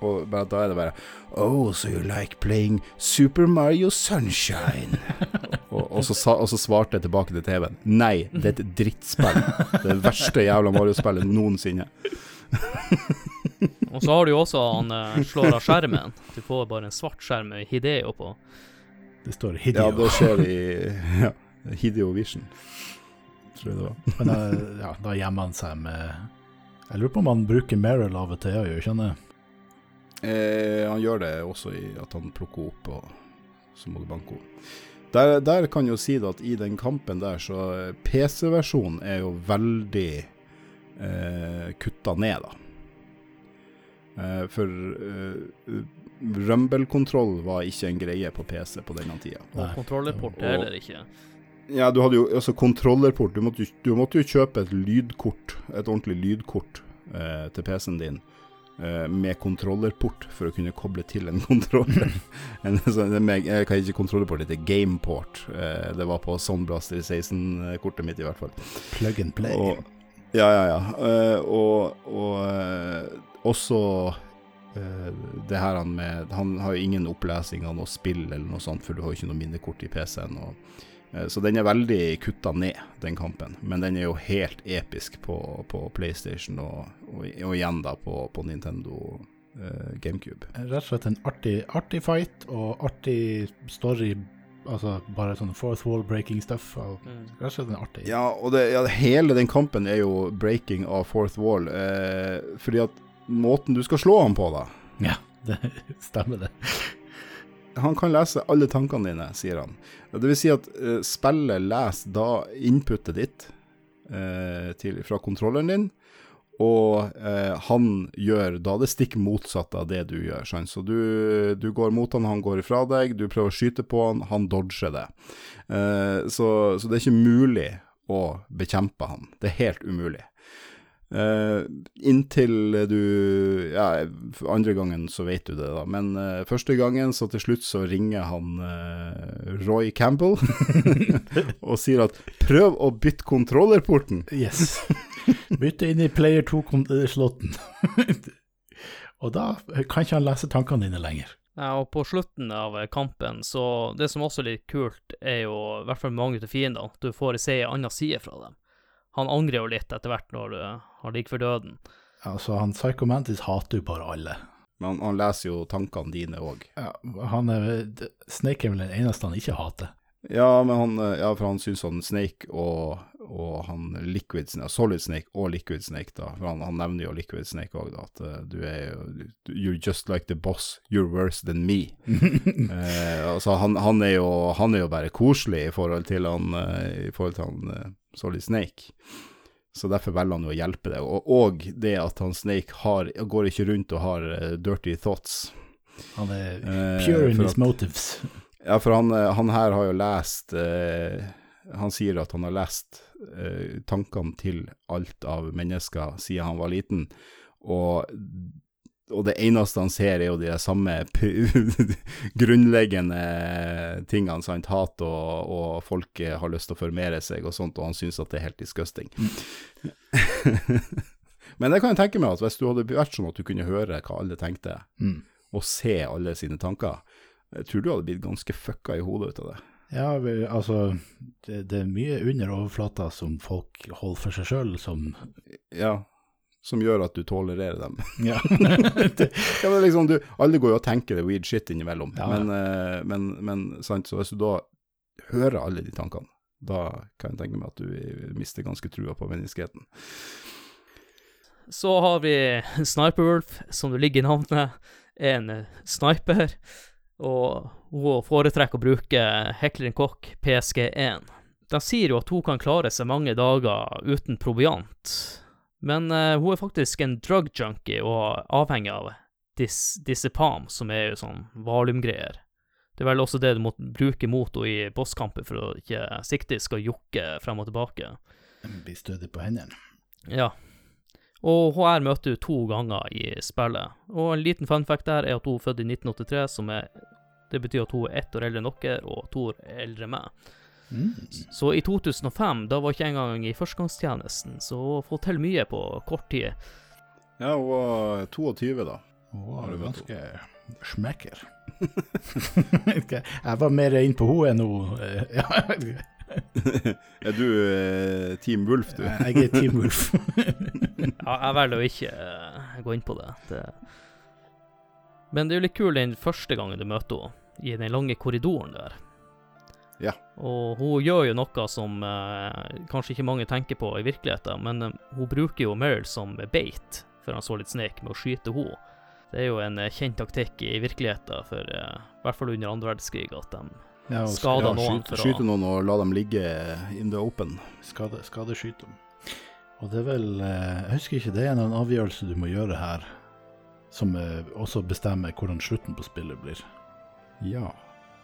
Og bare, da er det bare Oh, so you like playing Super Mario Sunshine? og, og, så sa, og så svarte jeg tilbake til TV-en. Nei, det er et drittspill. Det det verste jævla Mario-spillet noensinne. Og så har du jo også han eh, slår av skjermen. Du får bare en svart skjerm med Hideo på. Det står Hideo. Ja, da det skjer i ja, Hideo Vision, tror jeg det var. Men da, ja, da gjemmer han seg med Jeg lurer på om han bruker Meryl av og til, gjør ikke han det? Eh, han gjør det også i at han plukker opp, og så må du banke henne. Der, der kan jo si det at i den kampen der, så eh, PC-versjonen er jo veldig eh, kutta ned, da. Eh, for eh, Rumble-kontroll var ikke en greie på PC på denne tida. Og kontrollerport heller ikke. Ja, du hadde jo altså kontrollerport. Du måtte, du måtte jo kjøpe et lydkort, et ordentlig lydkort eh, til PC-en din. eh, Med kontrollerport for å kunne koble til en kontroller. en, sånn, med, jeg kan ikke kontrollerport, det heter gameport. Eh, det var på Soundblaster 16-kortet mitt, i hvert fall. Plug and play. Og, ja, ja, ja. Eh, og og eh, også eh, det her han med Han har jo ingen opplesing av noe spill eller noe sånt, for du har jo ikke noe minnekort i PC-en. og så den er veldig kutta ned, den kampen. Men den er jo helt episk på, på PlayStation og, og, og igjen da på, på Nintendo GameCube. Rett og slett en artig, artig fight og artig story. Altså bare sånn fourth wall breaking stuff. Og mm. Kanskje den er artig Ja, og det, ja, hele den kampen er jo breaking av fourth wall. Eh, fordi at måten du skal slå han på, da Ja, det stemmer det. Han kan lese alle tankene dine, sier han. Det vil si at eh, spillet leser da inputet ditt eh, til, fra kontrolleren din, og eh, han gjør da det stikk motsatte av det du gjør. Sant? Så du, du går mot han, han går ifra deg, du prøver å skyte på han, han dodger det. Eh, så, så det er ikke mulig å bekjempe han. Det er helt umulig. Eh, inntil du Ja, andre gangen så vet du det, da. Men eh, første gangen, så til slutt så ringer han eh, Roy Campbell og sier at 'prøv å bytte kontrollerporten'. Yes. Bytte inn i player 2-slåtten. og da kan ikke han lese tankene dine lenger. Ja, og på slutten av eh, kampen, så Det som også er litt kult, er jo i hvert fall mange av fiendene, at du får se en annen side fra dem. Han angrer jo litt etter hvert når du har ligget for døden. Altså, han Psycho Mantis hater jo bare alle. Men han, han leser jo tankene dine òg. Ja, han er, Snake er vel den eneste han ikke hater. Ja, men han, eh, ja, for han syns han Snake og, og han Liquid Snake, Solid Snake og Liquid Snake, da. For han, han nevner jo Liquid Snake òg, da. At eh, du er jo You're just like the boss. You're worse than me. eh, altså, han, han, er jo, han er jo bare koselig i forhold til han, i forhold til han Solid Snake. Så derfor velger han jo å hjelpe deg. Og, og det at han Snake har, går ikke rundt og har dirty thoughts. Han er pure in his motives. Ja, for han, eh, han her har jo lest eh, Han sier at han har lest eh, tankene til alt av mennesker siden han var liten, og, og det eneste han ser, er jo de samme grunnleggende tingene, sant. Hat og, og folk har lyst til å formere seg og sånt, og han syns at det er helt disgusting. Men det kan jeg tenke meg at hvis du hadde vært sånn at du kunne høre hva alle tenkte, Mm. og se alle sine tanker, jeg tror du hadde blitt ganske fucka i hodet ut av det. Ja, vi- altså det, det er mye under overflata som folk holder for seg sjøl, som Ja, som gjør at du tolererer dem. Ja. det, Ja, men liksom, du, alle går jo og tenker det weird shit innimellom, Ja. men, eh, men, men sant, så hvis du da hører alle de tankene, da kan jeg tenke meg at du mister ganske trua på menneskeheten. Så har vi Sniperwolf, som det ligger i navnet, er en eh, sniper, og hun foretrekker å bruke Heckler Kokk PSG1. De sier jo at hun kan klare seg mange dager uten proviant, men eh, hun er faktisk en drug junkie og avhengig av dis Dissipam, som er jo sånn valiumgreier. Det er vel også det du må bruke mot henne i bosskamper for å ikke sikte skal jokke frem og tilbake. Bli stødig på hendene. Ja. Og HR møter hun to ganger i spillet. Og en liten funfact der er at hun er født i 1983, som er Det betyr at hun er ett år eldre enn dere, og to år eldre enn meg. Mm. Så i 2005, da var jeg ikke engang i førstegangstjenesten, så hun har fått til mye på kort tid. Ja, hun var 22 da. Hun var ganske smekker. jeg var mer inn på henne enn hun. Ja, er du eh, Team Wolf, du? jeg er Team Wolf. Ja, jeg velger å ikke uh, gå inn på det. det. Men det er jo litt kult den første gangen du møter henne, i den lange korridoren der. Ja. Og hun gjør jo noe som uh, kanskje ikke mange tenker på i virkeligheten, men uh, hun bruker jo Meryl som beit for han så litt snek med å skyte henne. Det er jo en eh, kjent taktikk i virkeligheten, for eh, i hvert fall under andre verdenskrig, at de Ja, og Skada Ja, noen skyte, skyte noen og la dem ligge in the open. skade, skadeskyte dem. Og det er vel eh, Jeg husker ikke, det er en avgjørelse du må gjøre her. som eh, også bestemmer hvordan slutten på spillet blir. Ja.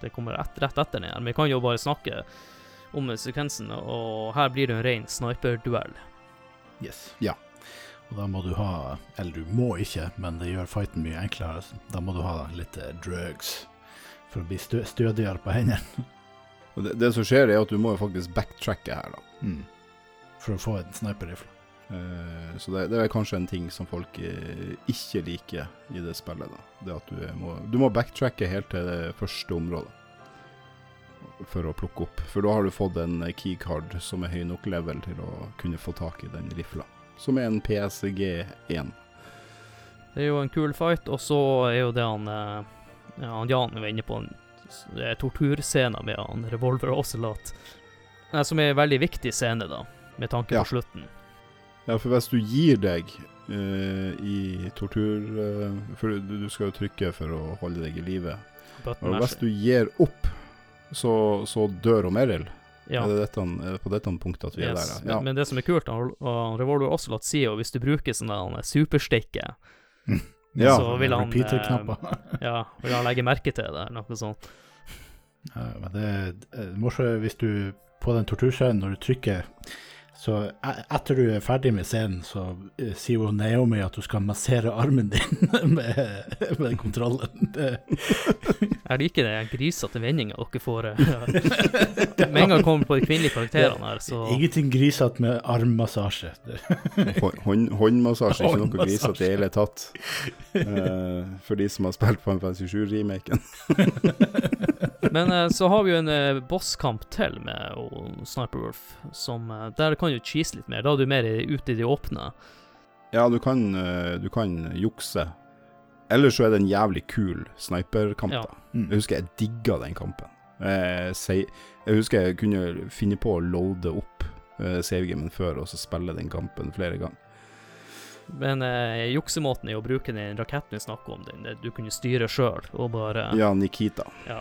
Det kommer rett, rett etter den her. Vi kan jo bare snakke om sekvensen, og her blir det en ren sniperduell. Yes. Ja. Og da må du ha Eller du må ikke, men det gjør fighten mye enklere. Da må du ha litt eh, drugs for å bli stø stødigere på hendene. Og det, det som skjer, er at du må jo faktisk backtracke her, da. Mm. For å få en sniperrifle. Uh, så det, det er kanskje en ting som folk uh, ikke liker i det spillet. da. Det at du må, du må backtracke helt til det første området for å plukke opp. For da har du fått en keycard som er høy nok level til å kunne få tak i den rifla. Som er en PSG1. Det er jo en kul fight, og så er jo det han, eh, han Jan var inne på, en er torturscener med han Revolver Ocelot. Eh, Som er en veldig viktig scene, da, med tanke Ja. på slutten. Ja, for hvis du gir deg uh, i tortur uh, For du, du skal jo trykke for å holde deg i live. Og hvis du gir opp, så, så dør Merrill. Ja. Er, det dette, er det på dette punktet at vi Yes. er der? Ja. men det som er kult, han, han Revolver Ocelot sier jo hvis du bruker sånn superstikker, Ja. så vil han, Repeater-knapper. ja, vil han legge merke til det, eller noe sånt. Ja, men det er eh, morsomt hvis du på den torturscenen, når du trykker Så e- etter du er ferdig med scenen, så eh, sier jo Naomi at du skal massere armen din med, med kontrollen. Jeg liker det grisete vendinga dere får. eh, Med en gang kommer på de kvinnelige karakterene her, så Ingenting grisete med armmassasje. Hånd, håndmassasje, ikke noe grisete i det hele tatt. Eh, for de som har spilt på en 7-remaken. Men eh, så har vi jo en eh, bosskamp til med og Sniper Wolf, som eh, Der kan du cheese litt mer. Da er du mer ute i det åpne. Ja, du kan, du kan jukse. Eller så er det en jævlig kul sniperkamp, Ja. da. Jeg husker jeg digga den kampen. Jeg husker jeg kunne finne på å loade opp savegamen før, og så spille den kampen flere ganger. Men eh, juksemåten er å bruke den raketten vi snakker om, den du kunne styre sjøl og bare Ja, Nikita. cheese.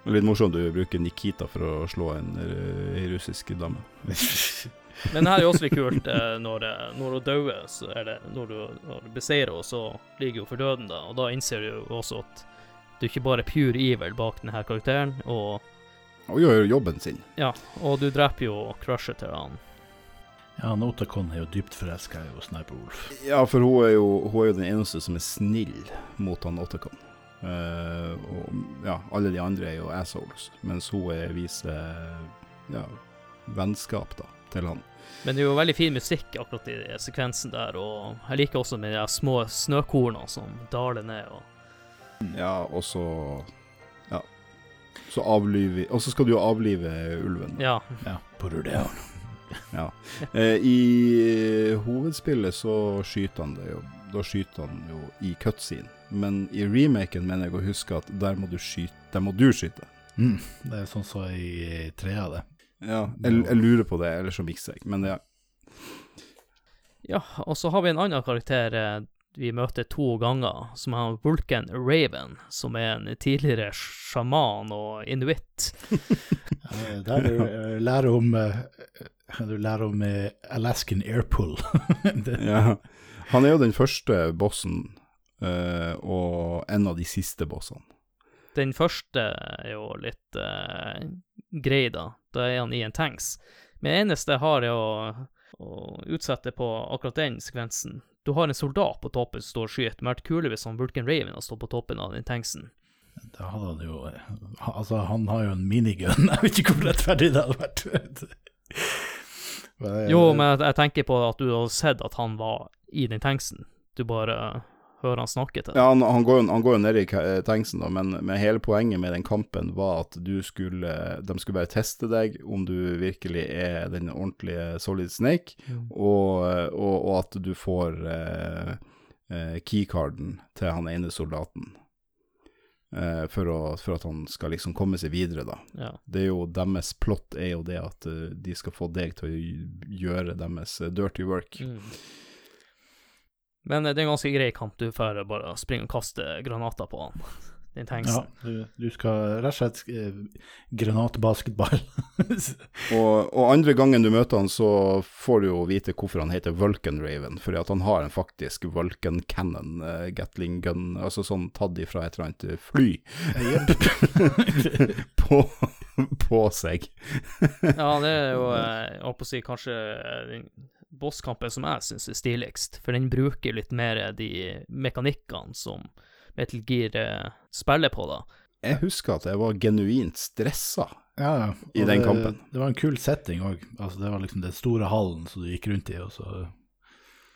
Det er Litt morsomt du bruker Nikita for å slå en eh, russisk dame. Men det her er jo også litt kult. Eh, når, eh, når hun dør, så er det Når du, når du beseirer henne, så ligger hun for døden, da. Og da innser du jo også at du ikke bare er pure evil bak denne karakteren, og, Og gjør jobben sin. ja, og du dreper jo crushet til han. Ja, Notakon er jo dypt forelska i jo Sniper Wolf. Ja, for hun er, jo, hun er jo den eneste som er snill mot han Otacon. Eh, og ja, alle de andre er jo assholes, mens hun er viser ja, vennskap da, til han. Men det er jo veldig fin musikk akkurat i sekvensen der, og jeg liker også med de små snøkornene som daler ned. og Ja, og så Ja. Så avliver Og så skal du jo avlive ulven. da. Ja, Ja, put her down. Ja. Eh, I hovedspillet så skyter han det jo Da skyter han jo i cutscene. Men i remaken mener jeg å huske at der må du skyte Der må du skyte. Mm. Det er sånn som i trea, det. Ja, jeg, jeg lurer på det, eller så mikser jeg. Men ja. ja og så har vi en annen karakter eh, vi møter to ganger, som er Vulcan Raven, som er en tidligere sjaman og inuitt. Eh, Der du eh, lærer om eh, Du lærer om eh, Alaskan Airpool. Ja. Han er jo den første bossen, eh, og en av de siste bossene. Den første er jo litt uh, grei, da. Da er han i en tanks. Men det eneste jeg har, er å, å utsette på akkurat den sekvensen. Du har en soldat på toppen som står og skyter. Det hadde vært kulere hvis han Vulcan Raven hadde stått på toppen av den tanksen. Da hadde han jo eh, Altså, han har jo en minigun. Jeg vet ikke hvor rettferdig det hadde vært. Men, jeg, Jo, men jeg, tenker på at du hadde sett at han var i den tanksen. Du bare hører han snakke til. Ja, han, han, går, han går jo ned i eh, tanksen, da, men, men hele poenget med den kampen var at du skulle De skulle bare teste deg om du virkelig er den ordentlige Solid Snake, Mm. og, og, og at du får eh, eh, keycarden til han ene soldaten. Eh, for, å, for at han skal liksom komme seg videre, da. Ja. Det er jo Deres plott er jo det at eh, de skal få deg til å gjøre deres dirty work. Mm. Men det er en ganske grei kamp. Du får bare springe og kaste granater på han. den Ja, du, du skal rett og slett eh, granatbasketball. Og, og andre gangen du møter han, så får du jo vite hvorfor han heter Vulcan Raven. Fordi at han har en faktisk Vulcan Cannon, eh, Gatling gun, altså sånn tatt ifra et eller annet fly, på, på seg. Ja, det er jo, eh, jeg holdt på å si, kanskje eh, bosskampen som jeg syns er stiligst, for den bruker litt mer de mekanikkene som Metal Gear eh, spiller på, da. Jeg husker at jeg var genuint stressa. Ja, ja. I den det, kampen. Det var en kul setting òg. Altså, det var liksom den store hallen som du gikk rundt i, og så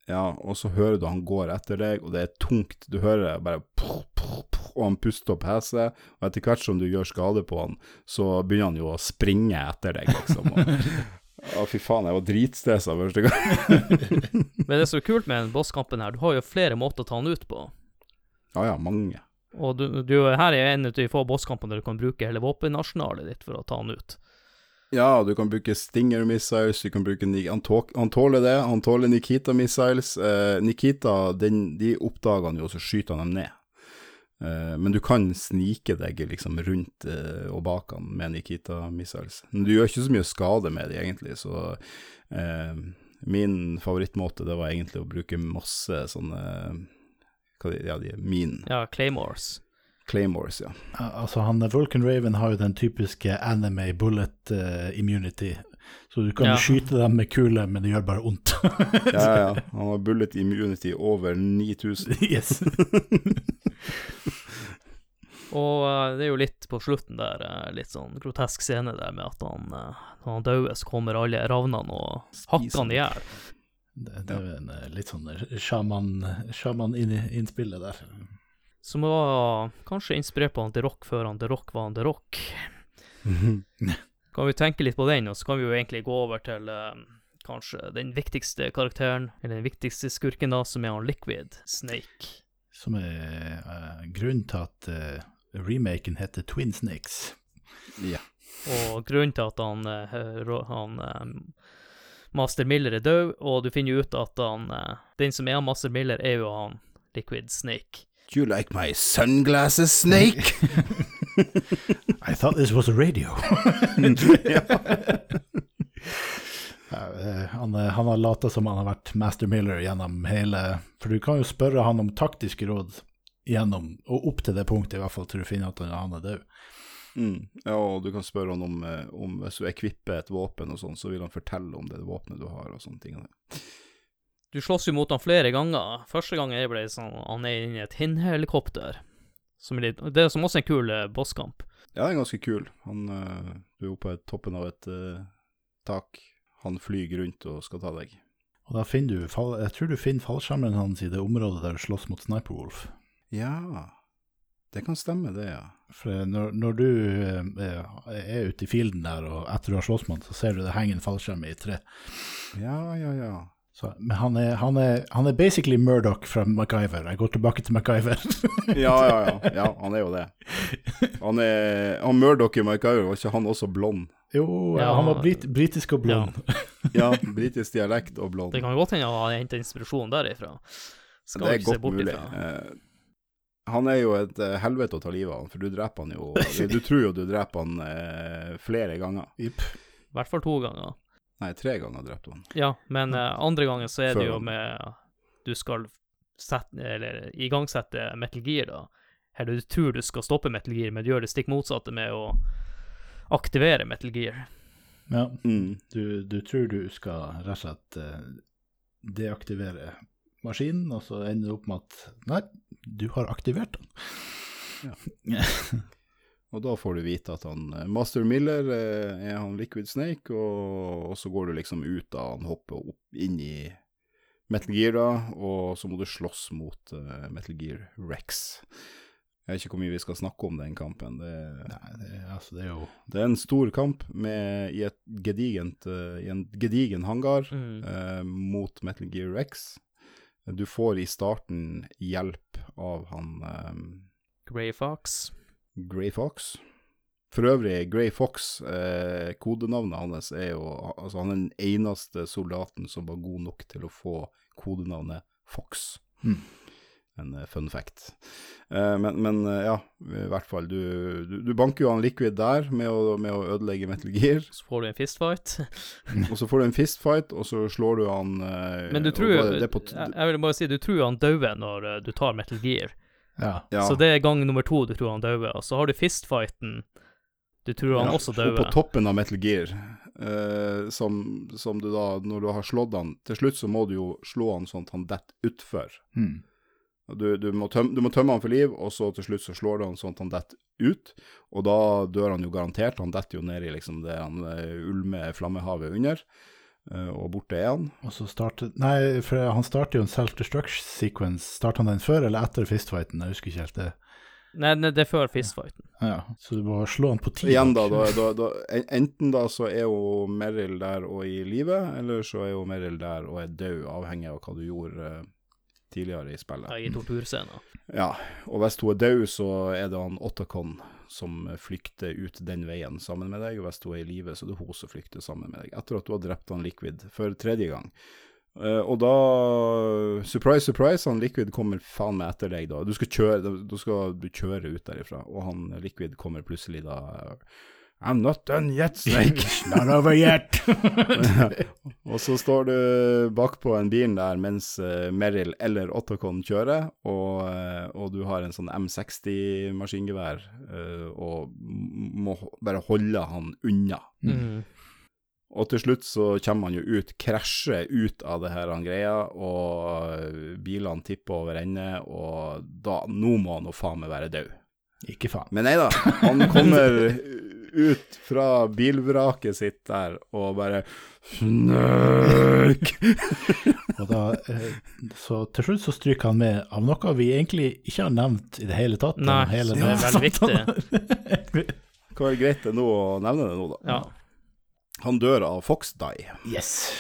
Ja, og så hører du han går etter deg, og det er tungt. Du hører bare poff, poff, poff, og han puster og peser, og etter hvert som du gjør skade på han, så begynner han jo å springe etter deg, liksom. Og, ja, fy faen, jeg var dritstressa første gang. Men det som er kult med den bosskampen her, du har jo flere måter å ta den ut på. Ja ja, mange. Og du, du her er en av de få bosskampene der du kan bruke hele våpenarsenalet ditt for å ta den ut. Ja, du kan bruke Stinger missiles, du kan bruke han tåler det. Han tåler Nikita missiles. Eh, Nikita, den, de oppdager han jo, så skyter han dem ned. Eh, men du kan snike deg liksom rundt eh, og bak han med Nikita missiles. Men du gjør ikke så mye skade med de egentlig, så eh, min favorittmåte det var egentlig å bruke masse sånne hva de, Ja, de er min Ja, Claymores. claymores, ja. Ja, Altså, han Vulcan Raven har jo den typiske anime bullet uh, immunity. Så du kan Ja. skyte dem med kule, men det gjør bare vondt. Ja, ja. Han har bullet immunity over 9000. yes. Og eh, det er jo litt på slutten der, eh, litt sånn grotesk scene der med at han, eh, når han dauer, så kommer alle ravnene og hakker han i hjel. Det, det er jo en litt sånn sjaman- sjaman-innspillet der. Som var kanskje inspirert på han The Rock før han The Rock var han The Rock. Kan vi tenke litt på den, og så kan vi jo egentlig gå over til uh, kanskje den viktigste karakteren, eller den viktigste skurken da, som er han Liquid Snake. Som er uh, grunnen til at uh, remaken heter Twin Snakes. Ja. Og grunnen til at han, eh, han eh, Master Miller er død, og du finner jo ut at han Den som er han Master Miller, er jo han Liquid Snake. Do you like my sunglasses, Snake? I thought this was a radio. Eh, han, eh, han har lata som han har vært Master Miller gjennom hele For du kan jo spørre han om taktiske råd gjennom, og opp til det punktet, i hvert fall, til du finner at han- er død. Mm. Ja, og du kan spørre han om, eh, om hvis du ekvipper et våpen og sånn, så vil han fortelle om det våpenet du har og sånne ting. Du slåss jo mot han flere ganger. Første gangen jeg ble sånn Han er inne i et Hinn-helikopter. Som er litt, det er som også en kul eh, bosskamp. Ja, den er ganske kul. Han, uh, du er oppe på toppen av et uh, tak. Han flyr rundt og skal ta deg. Og da finner du fall, Jeg tror du finner fallskjermen hans i det området der du slåss mot Sniper Wolf. Ja, det kan stemme det, ja. For når, når du eh, er ute i fielden der, og etter du har slåss mot han, så ser du det henger en fallskjerm i et tre. Ja, ja, ja. Så, men han er, han, er, han er basically Murdoch fra MacGyver. Jeg går tilbake til MacGyver. Ja, ja, ja. ja han er jo det. Han er Han Murdoch i MacGyver, var ikke han også blond? jo, Ja. han var brit, britisk og blond. Ja, britisk dialekt og blond. Det kan godt hende han har henta inspirasjon derifra. Skal Det er godt mulig. ifra. Eh, han er jo et eh, helvete å ta livet av, for du dreper han jo Du tror jo du dreper han eh, flere ganger. I hvert fall to ganger. Nei, tre ganger drepte han. Ja, men uh, andre gangen så er det jo med Du skal sette, eller igangsette Metal Gear, da. Eller du tror du skal stoppe Metal Gear, men du gjør det stikk motsatte med å aktivere Metal Gear. Ja, Mm. du, du tror du skal rett og slett eh, deaktivere maskinen, og så ender det opp med at nei, du har aktivert den. Og da får du vite at han eh, Master Miller eh, er han Liquid Snake, og, og så går du liksom ut da han hopper opp inn i Metal Gear, da, og så må du slåss mot uh, Metal Gear Rex. Jeg vet ikke hvor mye vi skal snakke om den kampen. Det, Nei, det, altså, det er jo det er en stor kamp med, i, et gedigent, uh, i en gedigen hangar Mm. uh, mot Metal Gear Rex. Du får i starten hjelp av han um, Grey Fox. Grey Fox. For øvrig, Grey Fox, eh, kodenavnet hans er jo Altså, han er den eneste soldaten som var god nok til å få kodenavnet Fox. Mm. en eh, fun fact. Eh, men, men eh, ja, i hvert fall. Du, du, du banker jo han Liquid der med å, med å ødelegge Metal Gear. Så får du en fistfight. Og så får du en fistfight, og så slår du han eh, Men du tror jo det på jeg, jeg vil bare si, du tror han dauer når eh, du tar Metal Gear. Ja. ja. Så det er gang nummer to du tror han dauer. Og så har du fistfighten. Du tror han Ja, også dauer. på toppen av Metal Gear, eh, som, som du da, når du har slått han Til slutt så må du jo slå han sånn at han detter utfor. Mm. Du, du, må tømme, du må tømme han for liv, og så til slutt så slår du han sånn at han detter ut. Og da dør han jo garantert. Han detter jo ned i liksom det han eh, ulme flammehavet under, og borte er han. Og så starter Nei, for han starter jo en self-destruction sequence. Starter han den før eller etter fistfighten? Jeg husker ikke helt det. Nei, nei, det er før fistfighten. Ja, Så du må slå han på ti. Igjen da, da, da, da, en- enten da så er jo Meryl der og i live, eller så er jo Meryl der og er død, avhengig av hva du gjorde eh, tidligere i spillet. Ja, I torturscenen. Ja, og hvis hun er død, så er det han Otacon som flykter ut den veien sammen med deg, og hvis hun er i live, så er det hun som flykter sammen med deg, etter at du har drept han Liquid for tredje gang. Uh, og da, surprise, surprise, han Liquid kommer faen meg etter deg da. Du skal kjøre, da skal kjøre ut derifra, og han Liquid kommer plutselig da I'm not done yet, Snake. Not over yet. og så står du bakpå en bil der mens uh, Merrill eller Otacon kjører, og, eh, og du har en sånn M60 maskingevær, eh, og må bare holde han unna. Mm. Og til slutt så kommer han jo ut, krasjer ut av det her han greia, og eh, bilene tipper over ende, og da, nå må han jo faen meg være død. Ikke faen. Men nei da, han kommer ut fra bilvraket sitt der og bare Snøk! Og da, eh, så til slutt så stryker han med av noe vi egentlig ikke har nevnt i det hele tatt. Nei, hele det er veldig viktig. Kan være greit det nå å nevne det nå, da. Ja. Han dør av foxdye. Yes.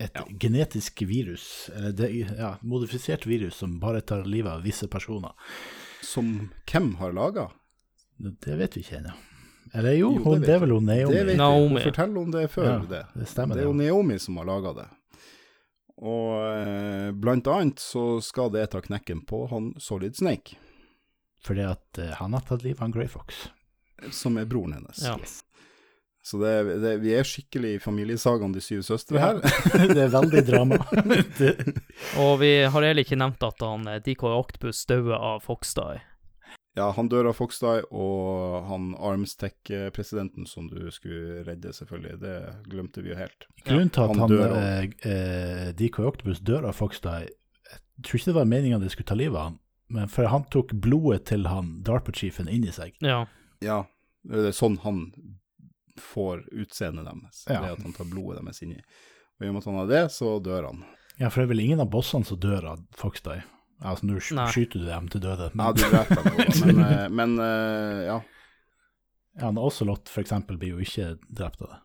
Et genetisk virus, eller det, ja, modifisert virus som bare tar livet av visse personer. Som hvem har laga? Det vet vi ikke ennå. Eller jo, Jo, det hun, det er vel hun Naomi. Det vet. Naomi. Hun forteller om det før Ja, det. det stemmer Det er jo. Naomi som har laga det. Og eh, blant annet så skal det ta knekken på han Solid Snake, Fordi at eh, han har tatt livet av en Grey Fox. som er broren hennes. Ja. Så det, det, vi er skikkelig i familiesagaen De syv søstre her. det er veldig drama. Og vi har heller ikke nevnt at han eh, DK Octopus dauer av Foxdie. Ja, han dør av Foxdie, og han Armstech-presidenten som du skulle redde, selvfølgelig. Det glemte vi jo helt. grunnen til at Han han, dør av... eh, DK Octopus dør av Foxdie, jeg tror ikke det var meningen de skulle ta livet av han, men for han tok blodet til han DARPA-sjefen inn i seg. Ja. Ja, det er sånn han får utseendet deres. Ja. Det at han tar blodet deres inni. Og i og med at han har det, så dør han. Ja, for det er vel ingen av bossene som dør av Foxdie. Altså, nå sk- Nei. skyter du dem til døde. Ja, du dreper dem, men, eh, men eh, ja. Ja, en Ocelot eksempel blir jo ikke drept av det.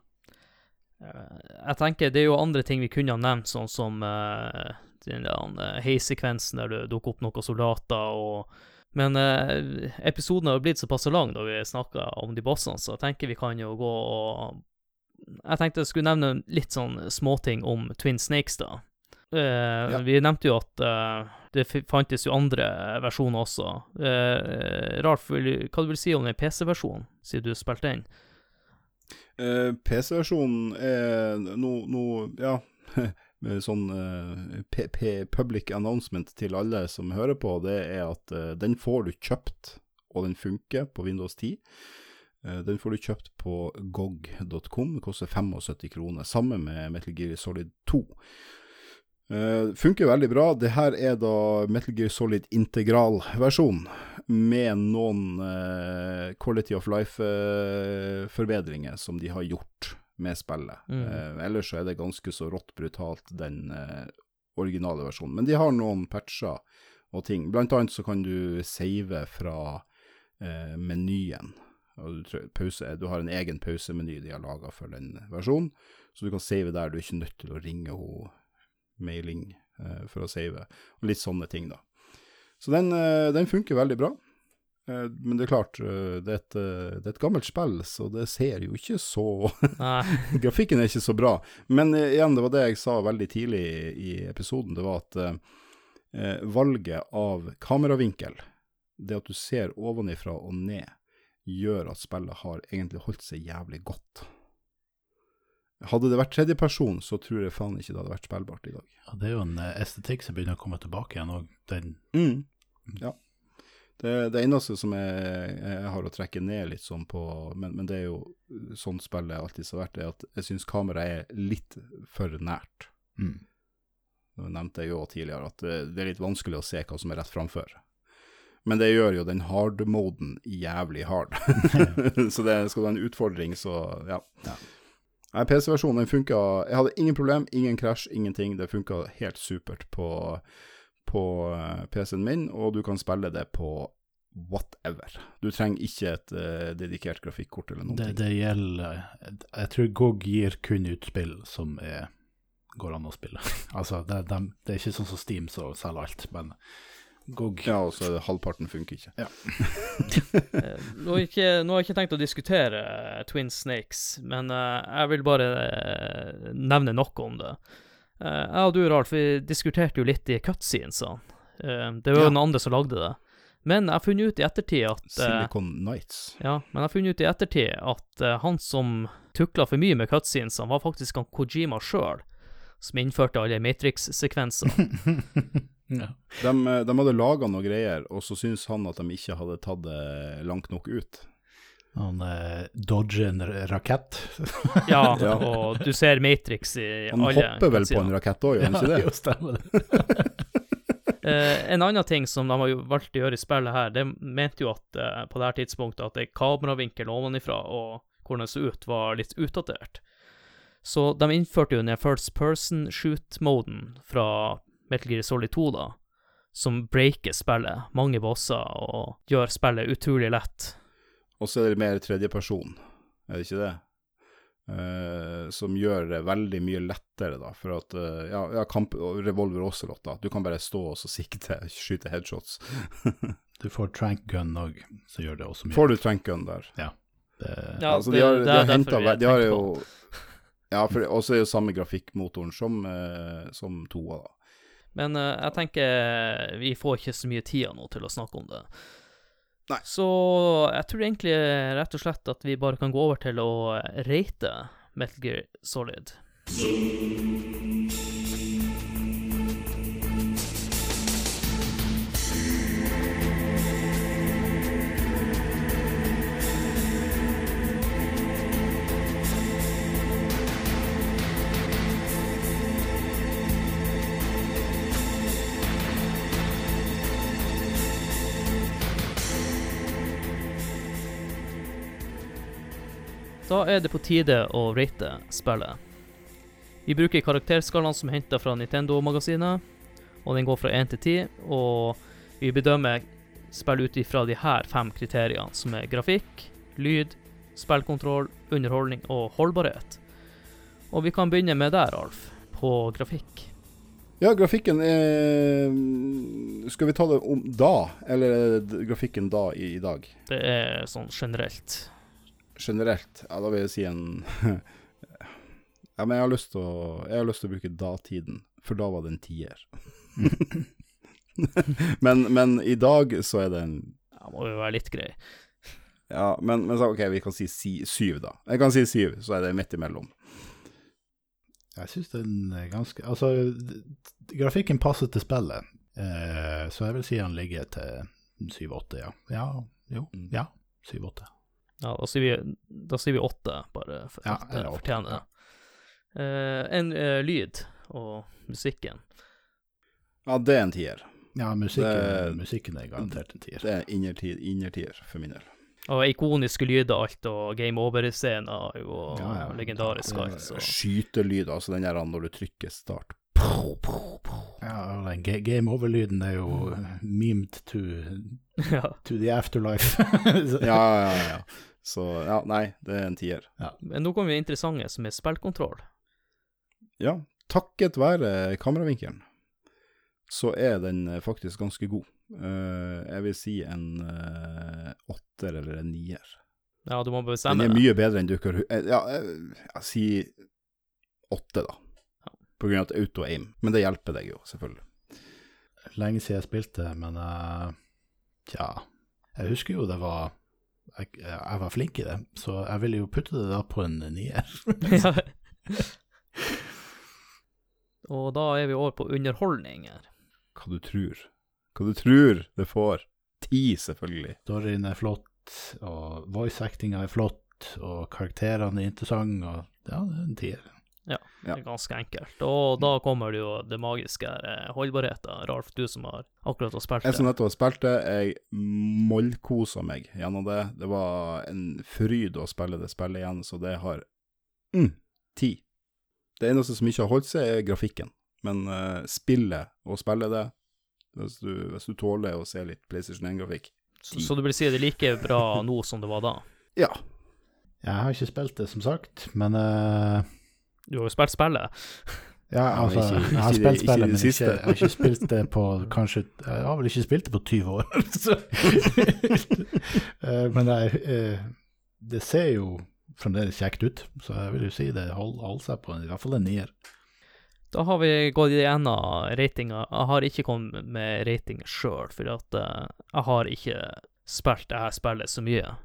Eh, Jeg tenker det er jo andre ting vi kunne ha nevnt, sånn som uh, den der uh, heisekvensen der det dukker opp noen soldater og Men uh, episoden har jo blitt såpass lang da vi snakka om de bossene, så jeg tenker vi kan jo gå og Jeg tenkte jeg skulle nevne litt sånn småting om Twin Snakes, da. Eh, Vi nevnte jo at eh, det fantes jo andre versjoner også. Eh, Ralf, vil- hva du vil si om den PC-versjonen, siden du spilte den? Eh, PC-versjonen er noe no, ja, sånn uh, P P public announcement til alle som hører på, det er at uh, den får du kjøpt, og den funker på Windows 10. Eh, den får du kjøpt på gog.com, det koster 75 kroner, sammen med Metal Gear Solid 2. Eh, funker veldig bra. Det her er da Metal Gear Solid integral-versjon med noen uh, quality of life-forbedringer som de har gjort med spillet. Mm. Eh, ellers så er det ganske så rått brutalt, den eh, originale versjonen. Men de har noen patcher og ting. Blant annet så kan du save fra eh, menyen. Du, pause, du har en egen pausemeny de har laga for den versjonen, så du kan save der. Du er ikke nødt til å ringe henne mailing eh, for å save, og litt sånne ting, da. Så den, eh, den funker veldig bra. Eh, men det er klart, eh, det, er et, det er et gammelt spill, så det ser jo ikke så Grafikken er ikke så bra. Men igjen, det var det jeg sa veldig tidlig i episoden. Det var at eh, valget av kameravinkel, det at du ser ovenifra og ned, gjør at spillet har egentlig holdt seg jævlig godt. Hadde det vært tredjeperson, så tror jeg faen ikke det hadde vært spillbart i dag. Ja, det er jo en eh, estetikk som begynner å komme tilbake igjen òg. Den Mm. Ja. Det, det eneste som jeg, jeg har å trekke ned litt sånn på, men, men det er jo sånn spillet alltid har vært, er at jeg syns kameraet er litt for nært. mm. Det nevnte jeg jo tidligere, at det, det er litt vanskelig å se hva som er rett framfor. Men det gjør jo den hard-moden jævlig hard. så det skal være en utfordring, så ja. Ja. Nei, PC-versjonen funka Jeg hadde ingen problem, ingen krasj, ingenting. Det funka helt supert på, på eh, PC-en min, og du kan spille det på whatever. Du trenger ikke et uh, dedikert grafikkort eller noe. det, det gjelder Jeg tror GOG gir kun ut spill som er, går an å spille. altså, det, de, det er ikke sånn som Steam som selger alt, men GOG Ja, og så halvparten funker ikke. Ja. Nå har jeg ikke, nå har jeg ikke tenkt å diskutere eh, Twin Snakes, men uh, jeg vil bare uh, nevne noe om det. Uh, jeg og du, Ralf, vi diskuterte jo litt i cutscenesene. Uh, det var jo Ja. den andre som lagde det. Men jeg har funnet ut i ettertid at eh, Silicon Nights. Ja, men jeg har funnet ut i ettertid at eh, han som tukla for mye med cutscenesene, var faktisk han Kojima sjøl, som innførte alle Matrix-sekvensene. ja. De, de hadde laga noe greier, og så syntes han at de ikke hadde tatt det langt nok ut. Han eh, dodger en rakett. Ja, Ja. og du ser Matrix i Han alle hopper vel på en rakett òg, gjør han ikke det? jo, stemmer det. Uh, en annen ting som de har jo valgt å gjøre i spillet her, de mente jo at uh, på det her tidspunktet at kameravinkelen kameravinkel ovenifra og hvordan det så ut, var litt utdatert. Så de innførte jo den first person shoot-moden fra Metal Gear Solid 2, da, som breaker spillet, mange bosser, og gjør spillet utrolig lett. Og så er det mer tredjeperson, er det ikke det? Uh, som gjør det veldig mye lettere, da. For at uh, ja, ja, kamp og Revolver også, da. Du kan bare stå og så sikte, skyte headshots. Du får trank gun òg, så gjør det også mye. Får du trank gun der? Det, Ja, altså, det- de har, det de er har derfor vi de har jo Ja, for også er jo samme grafikkmotoren som, uh, som toa, da. Men uh, jeg tenker vi får ikke så mye tid nå til å snakke om det. Nei. Så jeg tror egentlig rett og slett at vi bare kan gå over til å rate Metal Gear Solid. Da er det på tide å rate spillet. Vi bruker karakterskalaen som er henta fra Nintendo-magasinet, og den går fra 1 til 10, og vi bedømmer spill ut ifra de her fem kriteriene, som er grafikk, lyd, spillkontroll, underholdning og holdbarhet. Og vi kan begynne med der, Alf, på grafikk. Ja, grafikken er Skal vi ta det om da, eller er grafikken da i, i dag? Det er sånn generelt. Generelt, ja, da vil jeg si en Ja, men jeg har lyst til å Jeg har lyst til å bruke datiden, for da var det en tier. men, men i dag så er det en Ja, må jo være litt grei. Ja, men, men så, OK, vi kan si, si syv, da. Jeg kan si syv, så er det midt imellom. Jeg syns den er ganske Altså, grafikken passer til spillet, eh, så jeg vil si han ligger til 7-8, ja. Ja, jo, Mm. ja. 7-8. Ja, da sier vi, da sier vi åtte, bare for Ja, at det fortjener det. Uh, en uh, lyd og musikken. Ja, det er en tier. Ja, musikken, Det- musikken er garantert en tier. Det er innertier, innertier for min del. Og ikoniske lyder alt, og game over-scenen er jo Ja, ja. legendarisk alt, så Skytelyder, altså den der når du trykker start. Ja, den game over-lyden er jo memed to, to the afterlife. Ja, ja, ja. Så ja, nei, det er en tier. Men nå kommer vi interessante, som er spillkontroll. Ja, takket være kameravinkelen, så er den eh, faktisk ganske god. Eh, jeg vil si en eh, åtter eller en nier. Ja, du må Den er mye bedre enn du kan Ja, jeg sier åtte, da. På grunn av at auto-aim. Men det hjelper deg jo, selvfølgelig. lenge siden jeg spilte, men uh, tja Jeg husker jo det var jeg, jeg, var flink i det, så jeg ville jo putte det da på en nier. Ja. Og da er vi over på underholdning her. Hva du tror. Hva du tror det får. Ti, selvfølgelig. Storyen er flott, og voice actinga er flott, og karakterene er interessante, og ja, det er en tier. Ja, det er ganske enkelt. Og da kommer det jo det magiske her, eh, holdbarheten. Ralf, du som har akkurat har spilt Jeg som nettopp har spilt det, jeg mollkosa meg gjennom det. Det var en fryd å spille det spillet igjen, så det har mm, ti. Det eneste som ikke har holdt seg, er grafikken. Men uh, spillet og spille det, hvis du, hvis du tåler å se litt PlayStation 1-grafikk Så, så du vil si det er like bra nå som det var da? Ja. Jeg har ikke spilt det, som sagt, men uh, Du har jo spilt spillet. Ja, altså, ikke- jeg har spilt ikke spillet, det men ikke, jeg har ikke spilt det på kanskje Jeg har vel ikke spilt det på 20 år. så. Eh, men jeg, eh, det ser jo fremdeles kjekt ut, så jeg vil jo si det holder hold seg på i hvert fall en nier. Da har vi gått igjennom ratinga. Jeg har ikke kommet med rating sjøl, for at eh, jeg har ikke spilt det her spillet så mye.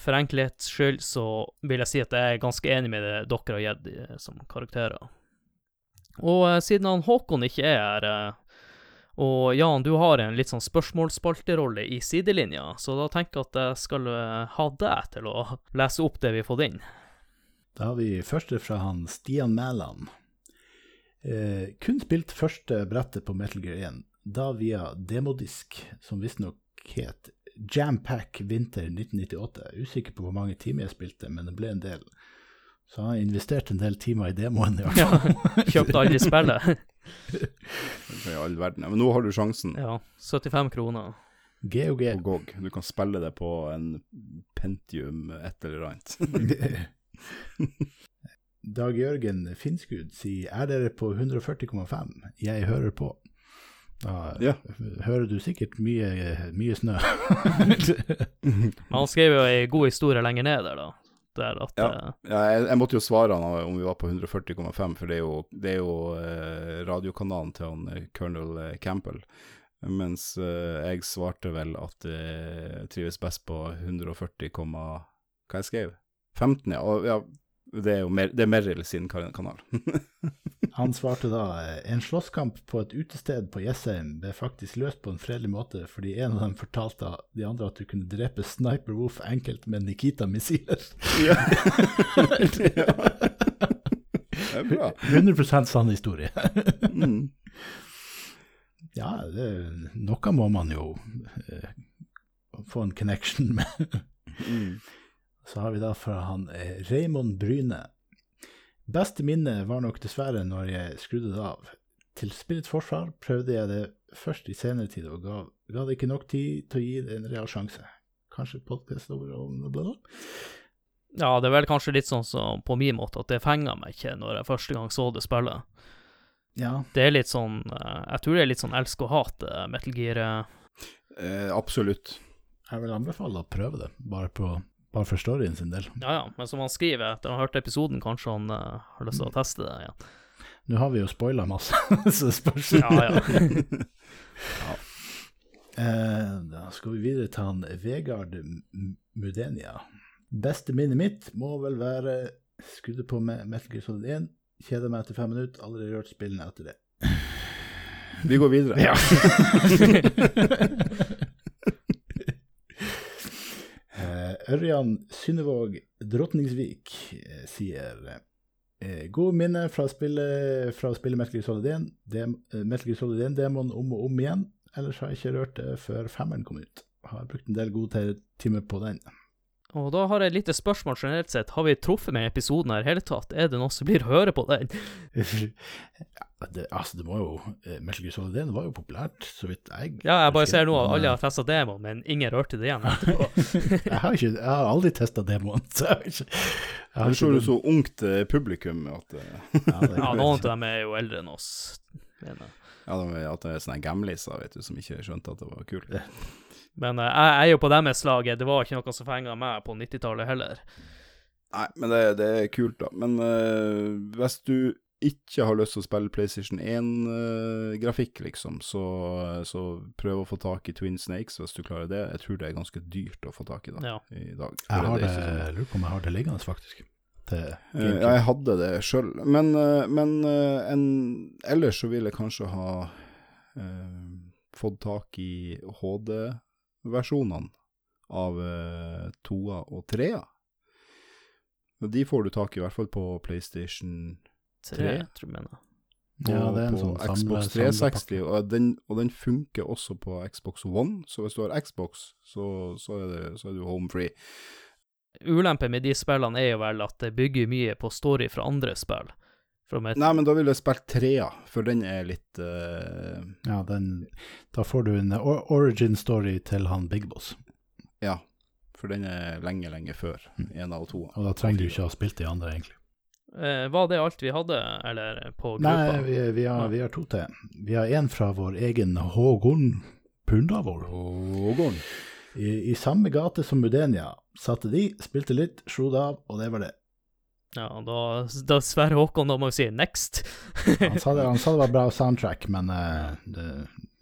For enkelhets skyld så vil jeg si at jeg er ganske enig med det dere har gitt eh, som karakterer. Og eh, siden han Håkon ikke er her, eh, og Jan, du har en litt sånn spørsmålsspalterolle i sidelinja, så da tenker jeg at jeg skal eh, ha deg til å lese opp det vi har fått inn. Da har vi første fra han Stian Mæland. Eh, kun spilt første brettet på Metal Gear 1, da via demodisk, som visstnok het Jampack Vinter 1998. Jeg er usikker på hvor mange timer jeg spilte, men det ble en del. Så han har investert en del timer i demoen, i hvert Ja, fall. kjøpte aldri spillet. I all verden. Men nå har du sjansen Ja, 75 kroner. GOG. på GOG. Du kan spille det på en Pentium et eller annet. Dag Jørgen Finnskud sier er dere på 140,5? Jeg hører på. Ja. hører du sikkert mye, mye snø. Han skrev jo ei god historie lenger ned der, da. Der at Ja. eh, Ja, jeg, jeg måtte jo svare han om vi var på 140,5, for det er jo, det er jo eh, radiokanalen til han eh, Colonel eh, Campbell. Mens eh, jeg svarte vel at jeg trives best på 140, hva jeg skrev? 15, ja. Og, ja det er jo mer, det er Merrill sin kanal. Han svarte da en slåsskamp på et utested på Jessheim ble faktisk løst på en fredelig måte, fordi en av dem fortalte de andre at du kunne drepe Sniper Wolf enkelt med Nikita-missiler. ja. det er bra. 100% sann historie. Mm. Ja, det, noe må man jo eh, få en connection med. Mm. Så har vi da fra han eh, Raymond Bryne. Beste minne var nok dessverre når jeg skrudde det av. Til spillets forsvar prøvde jeg det først i senere tid, og ga, ga det ikke nok tid til å gi det en real sjanse. Kanskje podkast over og bla, bla. Ja, det er vel kanskje litt sånn som på min måte, at det fenga meg ikke når jeg første gang så det spillet. Ja, Det er litt sånn eh, Jeg tror det er litt sånn elsk og hat, eh, Metal Gear. eh. Eh, absolutt. jeg vil anbefale å prøve det, bare, på, bare for storyen sin del. Ja ja, men som han skriver etter å ha hørt episoden, kanskje han uh, har lyst til å teste det igjen. Nå har vi jo spoila masse, så det spørs. Ja ja. Eh, da skal vi videre til han Vegard Mudenia. Beste minnet mitt må vel være skuddet på med Metal Gear Solid 1. Kjeda meg etter fem minutter, aldri rørt spillene etter det. Vi går videre. Ja. Eh, Ørjan Synnevåg Drotningsvik eh, sier eh, God minne fra spillet fra å spille Metal Gear Solid 1, dem, eh, Metal Gear Solid 1-demoen om og om igjen. Ellers har jeg ikke rørt det før femmeren kom ut. Har brukt en del gode timer på den. Og da har jeg et lite spørsmål generelt sett. Har vi truffet med episoden her i hele tatt? Er det noen som blir å høre på den? ja, det, altså, det må jo eh, Metal Gear Solid 1 var jo populært, så vidt jeg Ja, jeg bare ser nå at alle eh, har testa demoen, men ingen rørte det igjen etterpå. jeg, har ikke, jeg har aldri testa demoen, så jeg har ikke jeg har ikke så du så ungt eh, publikum at, eh, Ja, Ja, noen av dem er jo eldre enn oss. mener jeg. ja, de- at det er sånne gamliser vet du, som ikke skjønte at det var kult. Men eh, jeg er jo på deres lag. Det var ikke noe som fenga meg på 90-tallet heller. Nei, men det, det er kult, da. Men uh, hvis du ikke har lyst til å spille PlayStation 1-grafikk, liksom, så, så prøv å få tak i Twin Snakes hvis du klarer det. Jeg tror det er ganske dyrt å få tak i da, Ja. i dag. Jeg har det, sånn- lurer på om jeg har det liggende, faktisk. Det, Eh, ja, jeg hadde det sjøl, men, eh, men eh, en, ellers så ville jeg kanskje ha eh, fått tak i HD-versjonene av eh, toa og trea. Og De får du tak i i hvert fall på PlayStation Tre, Tre? tror jeg mener. Ja, det er en på sånn Xbox samlepakke. 360, og den, og den funker også på Xbox One, så hvis du har Xbox, så, så, er, det, så er du home free. Ulempen med de spillene er jo vel at det bygger mye på story fra andre spill. Nei, men da ville jeg spilt trea, for den er litt uh... Ja, den, da får du en origin story til han Big Boss, Ja, for den er lenge, lenge før en av to. og da trenger du ikke ha spilt de andre, egentlig. eh, var det alt vi hadde, eller på gruppa? Nei, vi, vi, har, vi har to til. Vi har en fra vår egen Hågon Pundavor. Hågon. I, I samme gate som Mudenia satte de, spilte litt, slo det av, og det var det. Ja, da, da Sverre Håkon, da må vi si next. Han sa det, han sa det var bra soundtrack, men uh, det,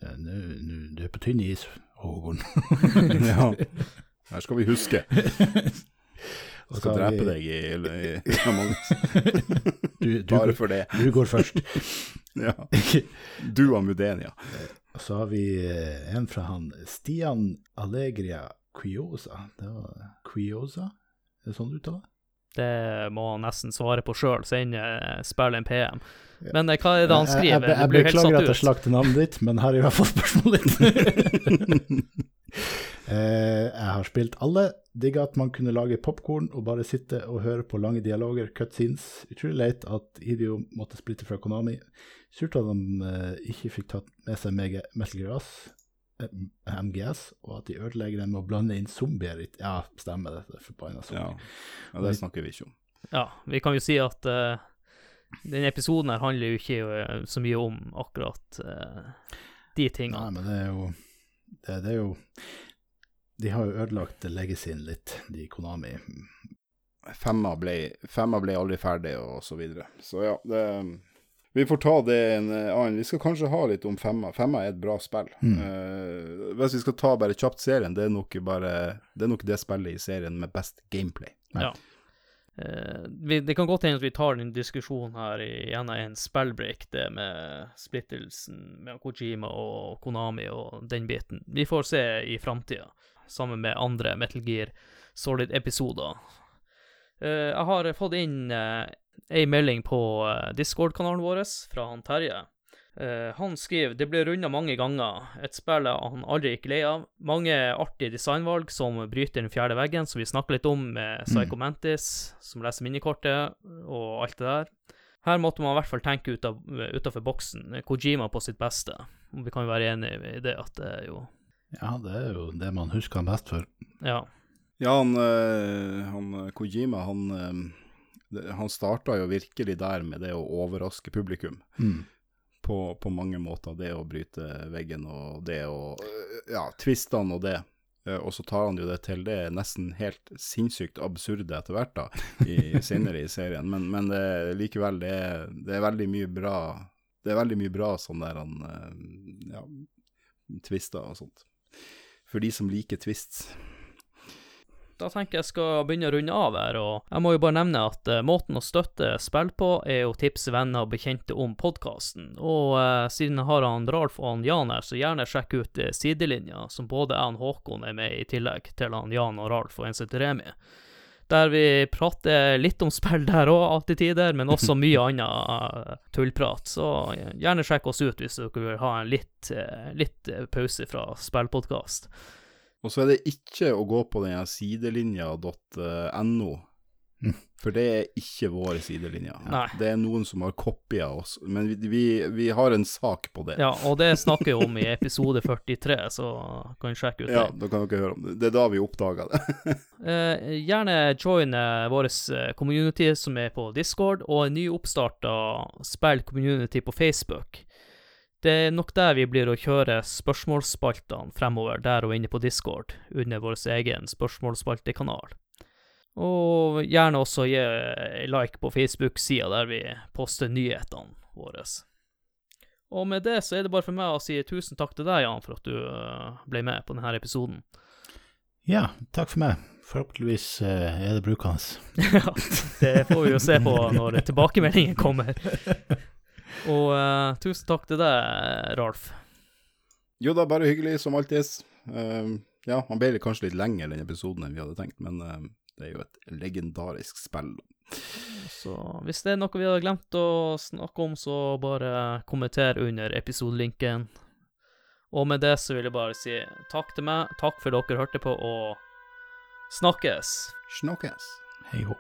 det, nu- nu- du er på tynn is, Håkon. ja. Her skal vi huske. Jeg skal drepe deg i, i, i Magnus. Du, du, Bare for det. du går først. Ja. Du og Mudenia. Og så har vi eh, en fra han Stian Allegria Quiosa. Det var Quiosa? Er det sånn du uttaler det? Må han nesten svare på sjøl, send uh, spill en PM. Men eh, hva er det han skriver? Jeg, jeg, jeg beklager at jeg slakter navnet ditt, men her er i hvert fall spørsmålet ditt. Eh, jeg har spilt alle. Digga at man kunne lage popkorn og bare sitte og høre på lange dialoger, cutscenes. Utrolig leit at Idio måtte splitte fra Konami. Surt at de eh, ikke fikk tatt med seg meg Metal Gear eh, MGS, og at de ødelegger dem med å blande inn zombier i Ja, stemmer det. det er forbanna Ja. zombier. ja, det snakker vi ikke om. Ja, vi kan jo si at uh, denne episoden her handler jo ikke eh, så mye om akkurat uh, de Nei, men det er jo det, det er jo De har jo ødelagt legacyen litt, de Konami. Femma ble, femma ble aldri ferdig, og så videre. Så ja, det Vi får ta det en eh, annen Vi skal kanskje ha litt om femma. Femma er et bra spill. Mm. Uh, hvis vi skal ta bare kjapt serien, det er nok bare Det er nok det spillet i serien med best gameplay. Ja. Uh, vi, det kan godt hende at vi tar den diskusjonen her i en av en spillbreak, det med splittelsen med Kojima og Konami og den biten. Vi får se i framtida, sammen med andre Metal Gear Solid-episoder. Uh, jeg har fått inn uh, ei melding på eh, Discord-kanalen vår fra han Terje. Eh, han skriver det ble runda mange ganger, et spill han aldri gikk lei av. Mange artige designvalg som bryter den fjerde veggen, som vi snakker litt om med Psycho Mantis, som leser minikortet, og alt det der. Her måtte man i hvert fall tenke utafor boksen. Kojima på sitt beste. Vi kan jo være enige i det at det er jo Ja, det er jo det man husker han best for. Ja. Ja, han, eh, han Kojima, han, han starta jo virkelig der med det å overraske publikum. Mm. På, på mange måter. Det å bryte veggen og det å Ja, tvistene og det. Eh, Og så tar han jo det til det nesten helt sinnssykt absurde etter hvert, da, i, senere i serien. Men, men det, likevel, det er, det er veldig mye bra Det er veldig mye bra sånn der han eh, Ja, tvister og sånt. For de som liker twists. Da tenker jeg skal begynne å runde av her, og jeg må jo bare nevne at uh, måten å støtte spill på, er å tipse venner og bekjente om podkasten. Og uh, siden jeg har han Ralf og han Jan her, så gjerne sjekk ut uh, sidelinja, som både jeg og Håkon er med i tillegg til han Jan og Ralf og en Remi. Der vi prater litt om spill der òg, alltid til tider, men også mye annet tullprat. Så gjerne sjekk oss ut hvis dere vil ha en litt, litt pause fra spillpodkast. Og så er det ikke å gå på den sidelinja.no, Mm. for det er ikke vår sidelinje. Nei. Det er noen som har kopia oss, men vi, vi, vi har en sak på det. Ja, og det snakker vi om i episode 43, så kan du sjekke ut det. Ja, da kan dere høre om det. Det er da vi oppdaga det. Eh, gjerne join eh, vår eh, community som er på Discord, og en nyoppstarta spill community på Facebook. Det er nok der vi blir å kjøre spørsmålsspaltene fremover, der og inne på Discord, under vår egen spørsmålsspaltekanal. Og gjerne også gi like på Facebook-sida der vi poster nyhetene våre. Og med det så er det bare for meg å si tusen takk til deg, Jan, for at du uh, ble med på denne episoden. Ja, takk for meg. Forhåpentligvis uh, er det brukende. ja, det får vi jo se på når tilbakemeldingen kommer. Og uh, tusen takk til deg, Ralf. Jo da, bare hyggelig som alltid. Uh, ja, han ble kanskje litt lenger den episoden enn vi hadde tenkt, men uh, det er jo et legendarisk spill. Så hvis det er noe vi har glemt å snakke om, så bare kommenter under episodelinken. Og med det så vil jeg bare si takk til meg, takk for dere hørte på, og snakkes. Snakkes. Hei hå.